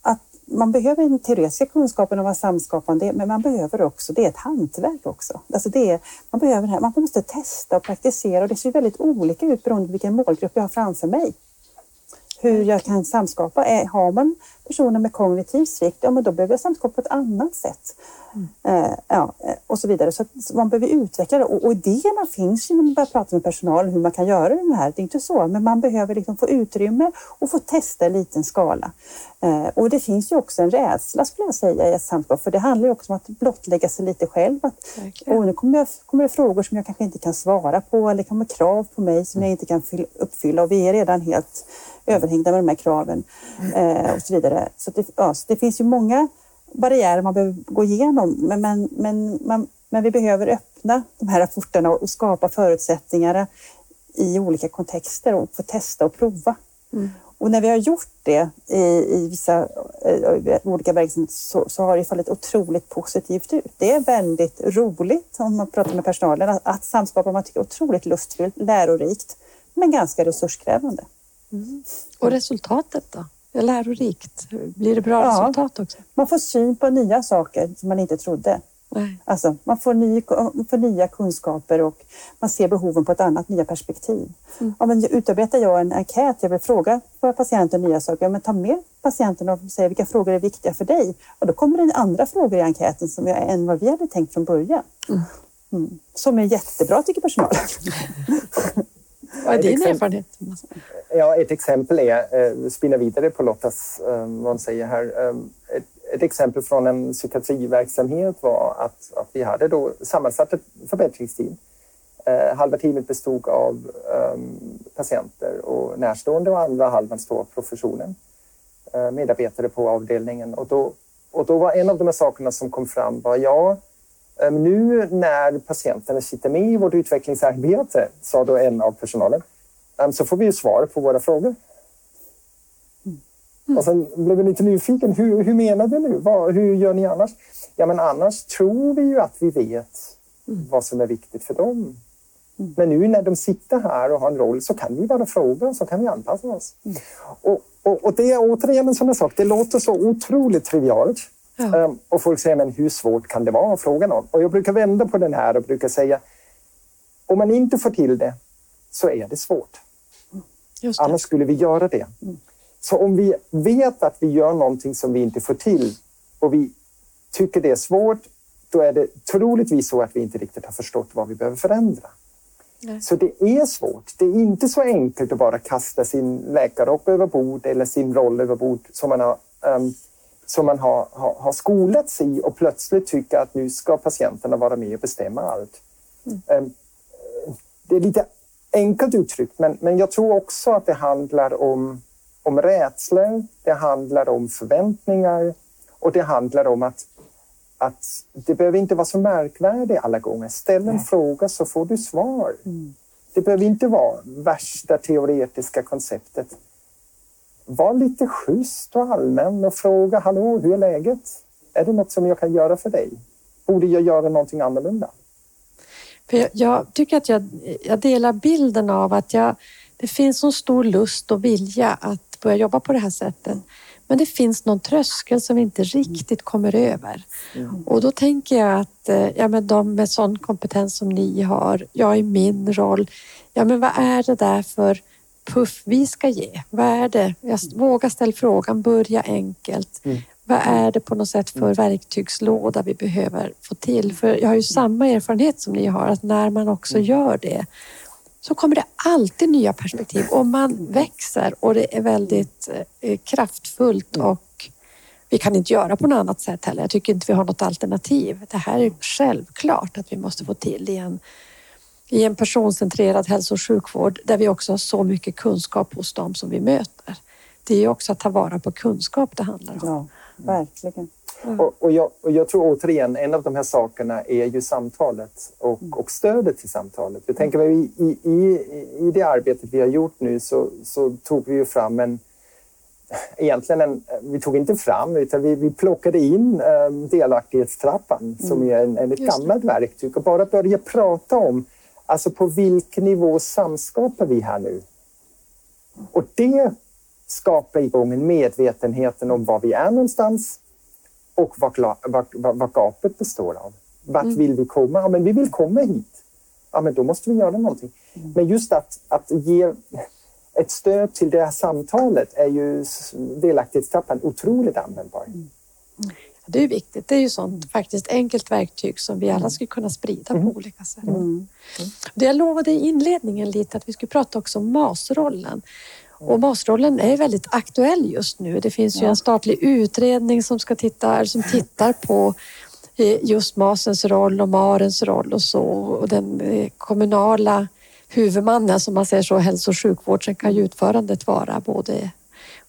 att man behöver den teoretiska kunskapen om vad samskapande är, men man behöver också, det är ett hantverk också. Alltså det är, man, behöver här, man måste testa och praktisera och det ser väldigt olika ut beroende på vilken målgrupp jag har framför mig. Hur jag kan samskapa. Har man personer med kognitiv svikt, ja men då behöver jag samskapa på ett annat sätt. Mm. ja, eh, och så vidare. Så, så, man behöver utveckla det. Och, och idéerna finns ju när man börjar prata med personalen hur man kan göra det här. Det är inte så, men man behöver liksom få utrymme och få testa i liten skala. Eh, och det finns ju också en rädsla skulle jag säga i ett samskap, för det handlar ju också om att blottlägga sig lite själv. Att, och nu kommer, jag, kommer det frågor som jag kanske inte kan svara på eller kommer krav på mig som jag inte kan uppfylla och vi är redan helt överhängda med de här kraven eh, och så vidare. Så, det, ja, så det finns ju många barriärer man behöver gå igenom. Men, men, men, man, men vi behöver öppna de här portarna och skapa förutsättningar i olika kontexter och få testa och prova. Mm. Och när vi har gjort det i, i vissa i olika verksamheter så, så, har det fallit otroligt positivt ut. Det är väldigt roligt om man pratar med personalen att, att samskapa. Man tycker otroligt lustfyllt, lärorikt, men ganska resurskrävande.
Mm. Och resultatet då? Lärorikt? Blir det bra ja, resultat också?
Man får syn på nya saker som man inte trodde.
Nej.
Alltså, man, får ny, får nya kunskaper och man ser behoven på ett annat, nya perspektiv.
Mm.
Ja, men utarbetar jag en enkät, jag vill fråga våra patienter nya saker, ja, men ta med patienten och säga vilka frågor är viktiga för dig? Och då kommer det andra frågor i enkäten som är än vad vi hade tänkt från början.
Mm.
Mm. Som är jättebra tycker personalen.
Vad är din
exempel-
erfarenhet?
Ja, ett exempel är, eh, spinna vidare på Lottas, eh, vad hon säger här. Eh, ett, ett exempel från en psykiatriverksamhet var att, att vi hade då sammansatt ett förbättringsteam. Halva teamet bestod av eh, patienter och närstående och andra halvan stod av professionen. Medarbetare på avdelningen. Och då, och då var en av de här sakerna som kom fram var ja, nu när patienterna sitter med i vårt utvecklingsarbete, sa då en av personalen, Ehm, så får vi ju svar på våra frågor. Och sen blev jag lite nyfiken. Hur, hur menar du nu? Vad, hur gör ni annars? Ja, men annars tror vi ju att vi vet vad som är viktigt för dem. Men nu när de sitter här och har en roll så kan vi bara fråga så kan vi anpassa oss. Och, och, och det är återigen en sån här sak. Det låter så otroligt trivialt.
Ja.
Ehm, och folk säger, men hur svårt kan det vara att fråga någon? Och jag brukar vända på den här och brukar säga, om man inte får till det så är det svårt.
Just det.
Annars skulle vi göra det. Så om vi vet att vi gör någonting som vi inte får till och vi tycker det är svårt, då är det troligtvis så att vi inte riktigt har förstått vad vi behöver förändra.
Nej.
Så det är svårt. Det är inte så enkelt att bara kasta sin läkarrock över bord eller sin roll över bord som man har, ehm, som man har, har, har skolats i och plötsligt tycka att nu ska patienterna vara med och bestämma allt. Ehm, det är lite enkelt uttryckt, men, men jag tror också att det handlar om, om rädslor, det handlar om förväntningar och det handlar om att, att det behöver inte vara så märkvärdigt alla gånger. Ställ en fråga så får du svar. Det behöver inte vara värsta teoretiska konceptet. Var lite schysst och allmän och fråga hallå, hur är läget? Är det något som jag kan göra för dig? Borde jag göra någonting annorlunda?
För jag, jag tycker att jag, jag delar bilden av att jag, det finns en stor lust och vilja att börja jobba på det här sättet. Men det finns någon tröskel som vi inte riktigt kommer över. Och då tänker jag att eh, ja, men de med sån kompetens som ni har, jag i min roll, ja men vad är det där för puff vi ska ge? Vad är det? Jag vågar ställa frågan, börja enkelt. Vad är det på något sätt för verktygslåda vi behöver få till? För jag har ju samma erfarenhet som ni har, att när man också gör det så kommer det alltid nya perspektiv och man växer och det är väldigt eh, kraftfullt och vi kan inte göra på något annat sätt heller. Jag tycker inte vi har något alternativ. Det här är självklart att vi måste få till i en, i en personcentrerad hälso och sjukvård där vi också har så mycket kunskap hos dem som vi möter. Det är ju också att ta vara på kunskap det handlar om.
Ja, verkligen.
Och, och, jag, och jag tror återigen, en av de här sakerna är ju samtalet och, och stödet till samtalet. Jag tänker mig i, i, i, det arbetet vi har gjort nu så, så tog vi ju fram en Egentligen en, vi tog inte fram utan vi, vi plockade in eh, delaktighetstrappan som är en, en, ett
Just det.
gammalt verktyg och bara börja prata om alltså på vilken nivå samskapar vi här nu? Och det skapar igång en medvetenheten om var vi är någonstans och vad, vad, vad, gapet består av. Vart vill vi komma? Ja, men vi vill komma hit. Ja, men då måste vi göra någonting. Men just att, att ge ett stöd till det här samtalet är ju delaktighetstrappan otroligt användbar.
Det är viktigt. Det är ju sånt faktiskt enkelt verktyg som vi alla skulle kunna sprida på olika sätt. Det jag lovade i inledningen lite att vi skulle prata också om masrollen. Och masrollen är väldigt aktuell just nu. Det finns ju en statlig utredning som, ska titta, som tittar på eh, just masens roll och marens roll och så. Och den eh, kommunala huvudmannen, som man säger så, hälso och sjukvård, sen kan ju utförandet vara både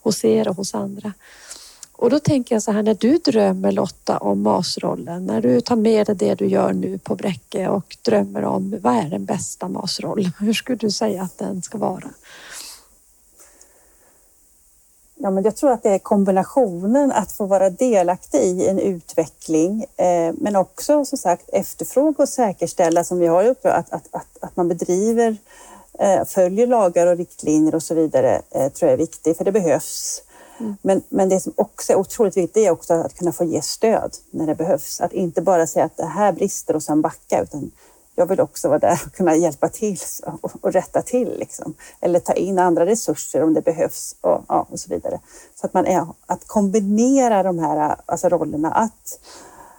hos er och hos andra. Och då tänker jag så här, när du drömmer Lotta om masrollen, när du tar med dig det du gör nu på Bräcke och drömmer om vad är den bästa masrollen? Hur skulle du säga att den ska vara?
Ja, men jag tror att det är kombinationen att få vara delaktig i en utveckling eh, men också som sagt efterfråga och säkerställa som vi har uppe, att, att, att, att man bedriver, eh, följer lagar och riktlinjer och så vidare eh, tror jag är viktigt för det behövs. Mm. Men, men det som också är otroligt viktigt är också att kunna få ge stöd när det behövs. Att inte bara säga att det här brister och sen backa, utan jag vill också vara där och kunna hjälpa till och, och rätta till. Liksom. Eller ta in andra resurser om det behövs och, ja, och så vidare. Så att man är, att kombinera de här alltså rollerna. Att,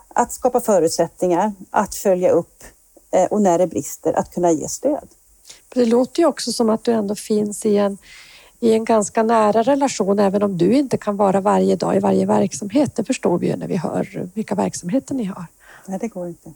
att skapa förutsättningar, att följa upp eh, och när det brister, att kunna ge stöd.
Det låter ju också som att du ändå finns i en, i en ganska nära relation, även om du inte kan vara varje dag i varje verksamhet. Det förstår vi ju när vi hör vilka verksamheter ni har.
Nej, det går inte.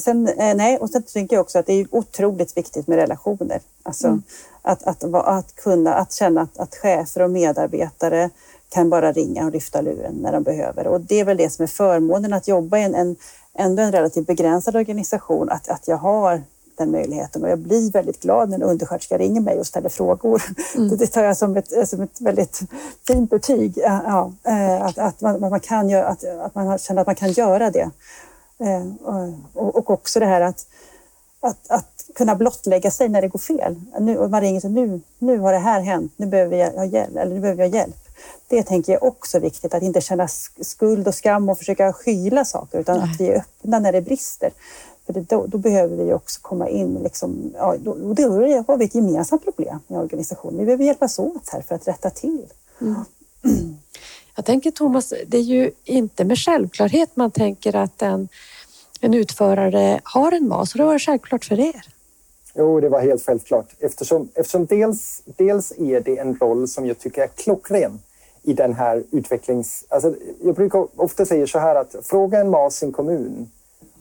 Sen, eh, nej, och sen tänker jag också att det är otroligt viktigt med relationer. Alltså mm. att, att, att, kunna, att känna att, att chefer och medarbetare kan bara ringa och lyfta luren när de behöver. Och det är väl det som är förmånen att jobba i en, en, ändå en relativt begränsad organisation, att, att jag har den möjligheten och jag blir väldigt glad när en undersköterska ringer mig och ställer frågor. Mm. Det tar jag som ett, som ett väldigt fint betyg. Ja, eh, att, att, man, man kan göra, att, att man känner att man kan göra det. Eh, och, och också det här att, att, att kunna blottlägga sig när det går fel. Nu, och man ringer sig, nu, nu har det här hänt, nu behöver jag ha hjälp. Eller nu behöver jag hjälp. Det tänker jag också är viktigt, att inte känna skuld och skam och försöka skyla saker, utan Nej. att vi är öppna när det brister. För det, då, då, behöver vi också komma in, liksom, ja, då, då har vi ett gemensamt problem i organisationen. Vi behöver hjälpas åt här för att rätta till. Mm.
Jag tänker Thomas, det är ju inte med självklarhet man tänker att en, en utförare har en MAS. Det var självklart för er.
Jo, det var helt självklart eftersom, eftersom dels, dels är det en roll som jag tycker är klockren i den här utvecklings... Alltså, jag brukar ofta säga så här att fråga en MAS i en kommun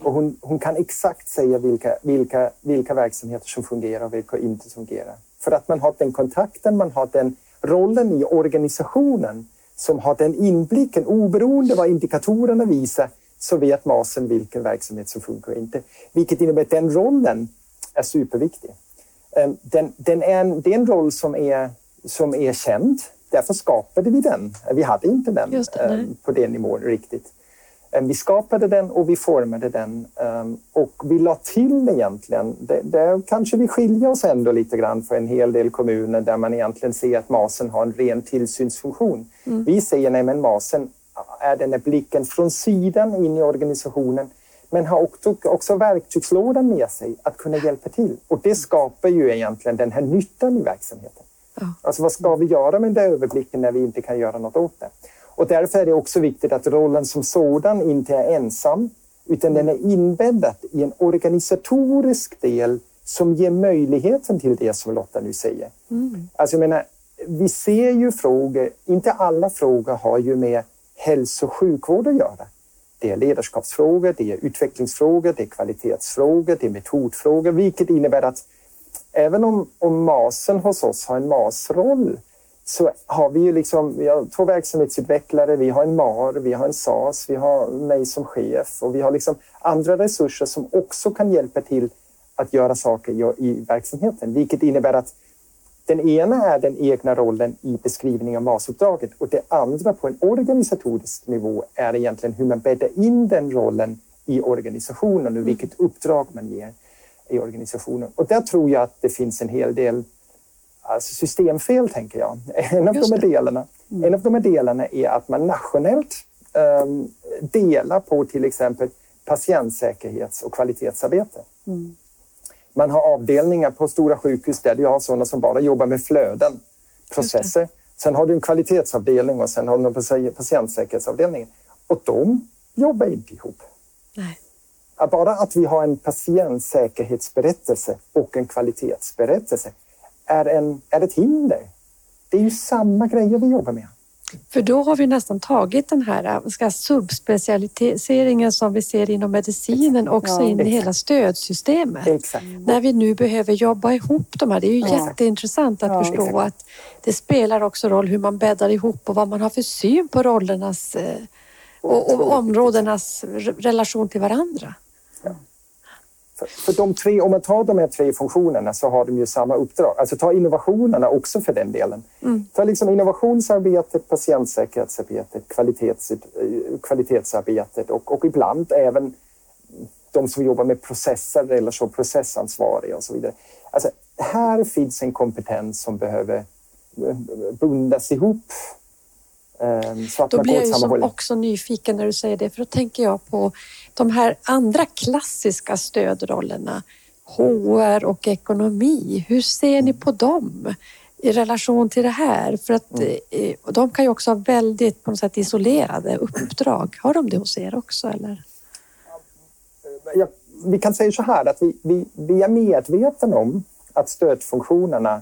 och hon, hon kan exakt säga vilka, vilka, vilka verksamheter som fungerar och vilka inte fungerar. För att man har den kontakten, man har den rollen i organisationen som har den inblicken, oberoende vad indikatorerna visar, så vet MASen vilken verksamhet som funkar och inte. Vilket innebär att den rollen är superviktig. Ehm, den, den är en, det är en roll som är, som är känd. Därför skapade vi den. Vi hade inte den det, ehm, på den nivån riktigt. Ehm, vi skapade den och vi formade den och vi la till egentligen, där kanske vi skiljer oss ändå lite grann för en hel del kommuner där man egentligen ser att MASen har en ren tillsynsfunktion. Mm. Vi säger nej men MASen är den här blicken från sidan in i organisationen men har också, också verktygslådan med sig att kunna hjälpa till. Och det skapar ju egentligen den här nyttan i verksamheten. Ja. Alltså vad ska vi göra med den överblicken när vi inte kan göra något åt det? Och därför är det också viktigt att rollen som sådan inte är ensam utan den är inbäddad i en organisatorisk del som ger möjligheten till det som Lotta nu säger. Mm. Alltså jag menar, vi ser ju frågor, inte alla frågor har ju med hälso och sjukvård att göra. Det är ledarskapsfrågor, det är utvecklingsfrågor, det är kvalitetsfrågor, det är metodfrågor, vilket innebär att även om, om MASen hos oss har en MAS-roll så har vi ju liksom, vi har två verksamhetsutvecklare, vi har en MAR, vi har en SAS, vi har mig som chef och vi har liksom andra resurser som också kan hjälpa till att göra saker i, verksamheten, vilket innebär att den ena är den egna rollen i beskrivningen av MAS-uppdraget och det andra på en organisatorisk nivå är egentligen hur man bäddar in den rollen i organisationen och mm. vilket uppdrag man ger i organisationen. Och där tror jag att det finns en hel del alltså systemfel, tänker jag. En av, de här delarna, mm. en av de här delarna är att man nationellt um, delar på till exempel patientsäkerhets och kvalitetsarbete. Mm. Man har avdelningar på stora sjukhus där du har sådana som bara jobbar med flöden, processer. Sen har du en kvalitetsavdelning och sen har du en patientsäkerhetsavdelning. Och de jobbar inte ihop. Nej. Bara att vi har en patientsäkerhetsberättelse och en kvalitetsberättelse är, en, är ett hinder. Det är ju samma grejer vi jobbar med.
För då har vi nästan tagit den här ska, subspecialiseringen som vi ser inom medicinen också ja, in i hela stödsystemet.
Exakt.
När vi nu behöver jobba ihop de här. Det är ju ja. jätteintressant att ja, förstå exakt. att det spelar också roll hur man bäddar ihop och vad man har för syn på rollernas eh, och, och områdenas relation till varandra.
För, för de tre, om man tar de här tre funktionerna så har de ju samma uppdrag. Alltså ta innovationerna också för den delen. Mm. Ta liksom innovationsarbetet, patientsäkerhetsarbetet, kvalitets, kvalitetsarbetet och, och ibland även de som jobbar med processer eller så processansvariga och så vidare. Alltså, här finns en kompetens som behöver bundas ihop
Då
man
blir jag ju som också nyfiken när du säger det, för då tänker jag på de här andra klassiska stödrollerna, HR och ekonomi. Hur ser ni på dem i relation till det här? För att
Mm.
eh, de kan ju också ha väldigt på något sätt isolerade uppdrag. Har de det hos er också eller?
Ja, vi kan säga så här att vi, vi, vi är medvetna om att stödfunktionerna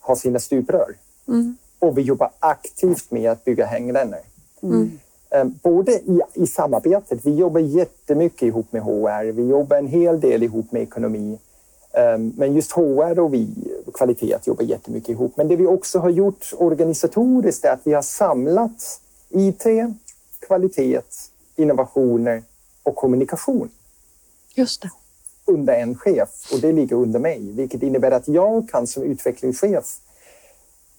har sina stuprör.
Mm.
Och vi jobbar aktivt med att bygga hängrännor.
Mm.
Eh, Både i, i samarbetet, vi jobbar jättemycket ihop med HR, vi jobbar en hel del ihop med ekonomi. Eh, Men just HR och vi, kvalitet, jobbar jättemycket ihop. Men det vi också har gjort organisatoriskt är att vi har samlat IT, kvalitet, innovationer och kommunikation
Just det.
under en chef och det ligger under mig, vilket innebär att jag kan som utvecklingschef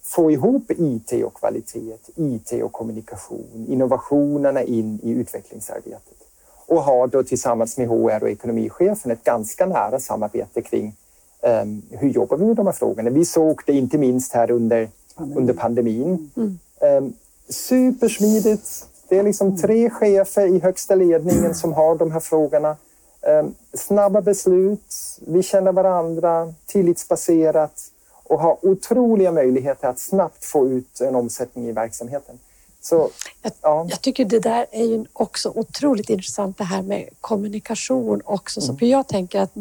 få ihop IT och kvalitet, IT och kommunikation, innovationerna in i utvecklingsarbetet och har då tillsammans med HR och ekonomichefen ett ganska nära samarbete kring um, hur jobbar vi med de här frågorna. Vi såg det inte minst här under, under pandemin.
Mm.
Um, supersmidigt. Det är liksom tre chefer i högsta ledningen som har de här frågorna. Um, snabba beslut, vi känner varandra, tillitsbaserat och har otroliga möjligheter att snabbt få ut en omsättning i verksamheten. Så,
Jag,
ja.
jag tycker det där är ju också otroligt intressant det här med kommunikation också. Så för jag tänker att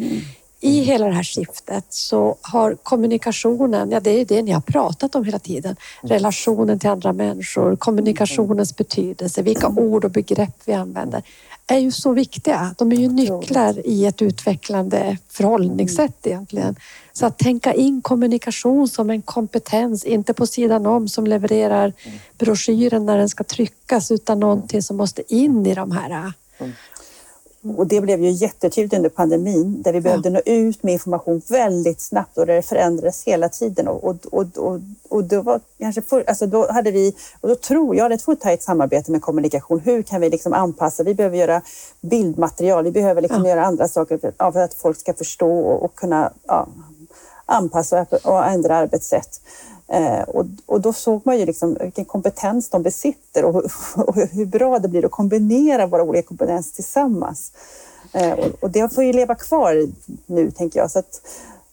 i hela det här skiftet så har kommunikationen, ja det är ju det ni har pratat om hela tiden, relationen till andra människor, kommunikationens betydelse, vilka ord och begrepp vi använder, är ju så viktiga. De är ju nycklar i ett utvecklande förhållningssätt egentligen. Så att tänka in kommunikation som en kompetens, inte på sidan om som levererar broschyren när den ska tryckas, utan någonting som måste in i de här
Och det blev ju jättetydligt under pandemin där vi behövde nå ut med information väldigt snabbt och det förändrades hela tiden. Och, och, och, och, och då, var kanske för, alltså då hade vi, och då tror jag, det är ett tajt samarbete med kommunikation. Hur kan vi liksom anpassa? Vi behöver göra bildmaterial, vi behöver liksom
Ja.
göra andra saker för, ja, för att folk ska förstå och, och kunna ja, anpassa och ändra arbetssätt. Eh, och, och då såg man ju liksom vilken kompetens de besitter och, och hur bra det blir att kombinera våra olika kompetenser tillsammans. Eh, och, och det får ju leva kvar nu, tänker jag. Så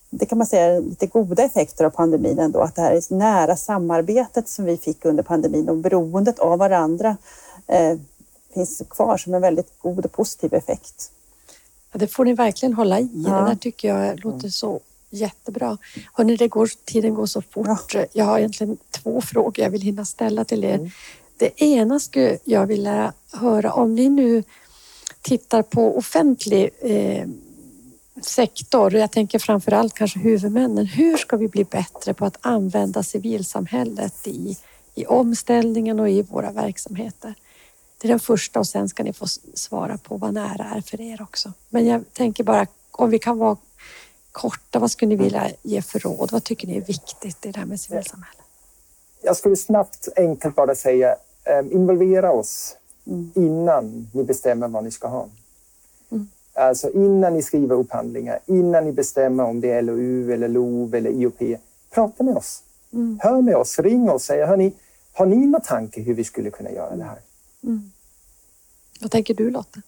det kan man säga är lite goda effekter av pandemin ändå, att det här är nära samarbetet som vi fick under pandemin och beroendet av varandra eh, finns kvar som en väldigt god och positiv effekt.
Ja, det får ni verkligen hålla i.
Ja.
Det där tycker jag låter så jättebra. Hörrni, det går, tiden går så fort. Jag har egentligen två frågor jag vill hinna ställa till er. Det ena skulle jag vilja höra om ni nu tittar på offentlig eh, sektor. Jag tänker framför allt kanske huvudmännen. Hur ska vi bli bättre på att använda civilsamhället i, i omställningen och i våra verksamheter? Det är den första och sen ska ni få svara på vad nära är för er också. Men jag tänker bara om vi kan vara korta, vad skulle ni vilja ge för råd? Vad tycker ni är viktigt i det här med civilsamhället?
Jag skulle snabbt, enkelt bara säga eh, involvera oss innan ni bestämmer vad ni ska ha.
Mm.
Alltså innan ni skriver upphandlingar, innan ni bestämmer om det är LOU eller LOV eller IOP. Prata med oss.
Mm.
Hör med oss, ring oss. Säg, hörni, har ni några tankar hur vi skulle kunna göra det här?
Vad tänker du Lotta?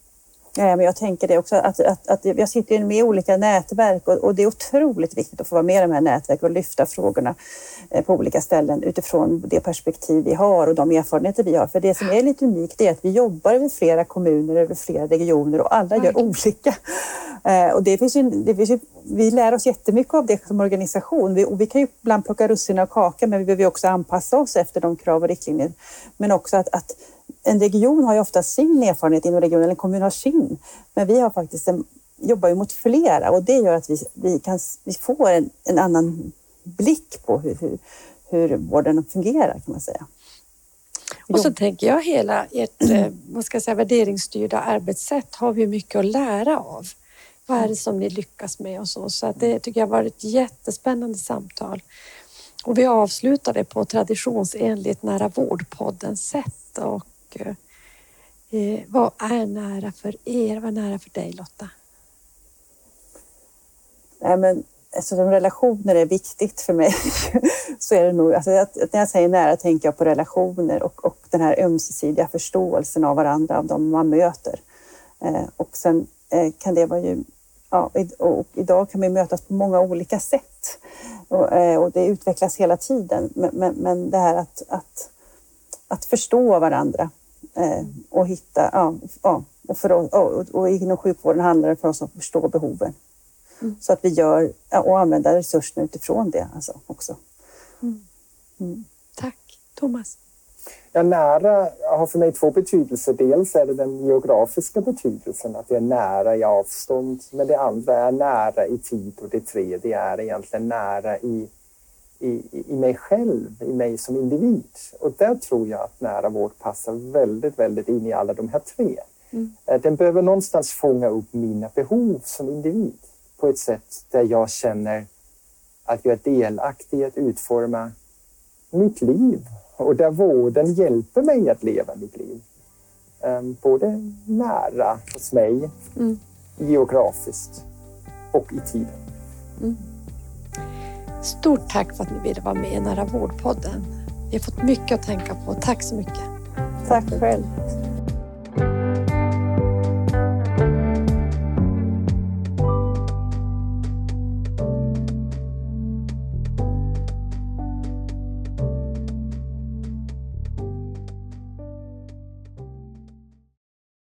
Ja, men jag tänker det också att, att, att jag sitter med i olika nätverk och, och det är otroligt viktigt att få vara med i de här nätverken och lyfta frågorna eh, på olika ställen utifrån det perspektiv vi har och de erfarenheter vi har. För det som är lite unikt är att vi jobbar över flera kommuner, över flera regioner och alla gör olika. Eh, Och det finns ju, det finns ju, vi lär oss jättemycket av det som organisation. Vi, och vi kan ju ibland plocka russinen av kakan men vi behöver också anpassa oss efter de krav och riktlinjer. Men också att, att en region har ju ofta sin erfarenhet inom regionen, eller en kommun har sin. Men vi har faktiskt en, jobbar ju mot flera och det gör att vi, vi, kan, vi får en, en annan blick på hur, hur, hur vården fungerar kan man säga.
Och så tänker jag hela ert eh, vad ska jag säga, värderingsstyrda arbetssätt har vi mycket att lära av. Vad är det som ni lyckas med och så. Så att det tycker jag varit ett jättespännande samtal. Och vi avslutade på traditionsenligt nära vårdpoddens sätt. Och, mycket. eh, vad är nära för er? Vad är nära för dig Lotta?
Nej, men alltså, eftersom relationer är viktigt för mig så är det nog, alltså, att, när jag säger nära tänker jag på relationer och, och den här ömsesidiga förståelsen av varandra, av de man möter. Eh, och sen eh, kan det vara ju, ja, och idag kan vi mötas på många olika sätt och, eh, och det utvecklas hela tiden. Men, men, men det här att, att, att förstå varandra och hitta, ja, ja och, för, och, och inom sjukvården handlar det för oss att förstå behoven. Mm. Så att vi gör och använder resurserna utifrån det alltså också. Mm.
Mm. Tack. Thomas?
Ja, nära har för mig två betydelser. Dels är det den geografiska betydelsen, att det är nära i avstånd. Men det andra är nära i tid och det tredje är egentligen nära i, i, i mig själv, i mig som individ. Och där tror jag att nära vård passar väldigt, väldigt in i alla de här tre. Mm. Eh, den behöver någonstans fånga upp mina behov som individ på ett sätt där jag känner att jag är delaktig i att utforma mitt liv och där vården hjälper mig att leva mitt liv. Ehm, både nära hos mig, mm. geografiskt och i tiden. Mm.
Stort tack för att ni ville vara med i Nära vårdpodden. Vi har fått mycket att tänka på. Tack så mycket.
Tack själv.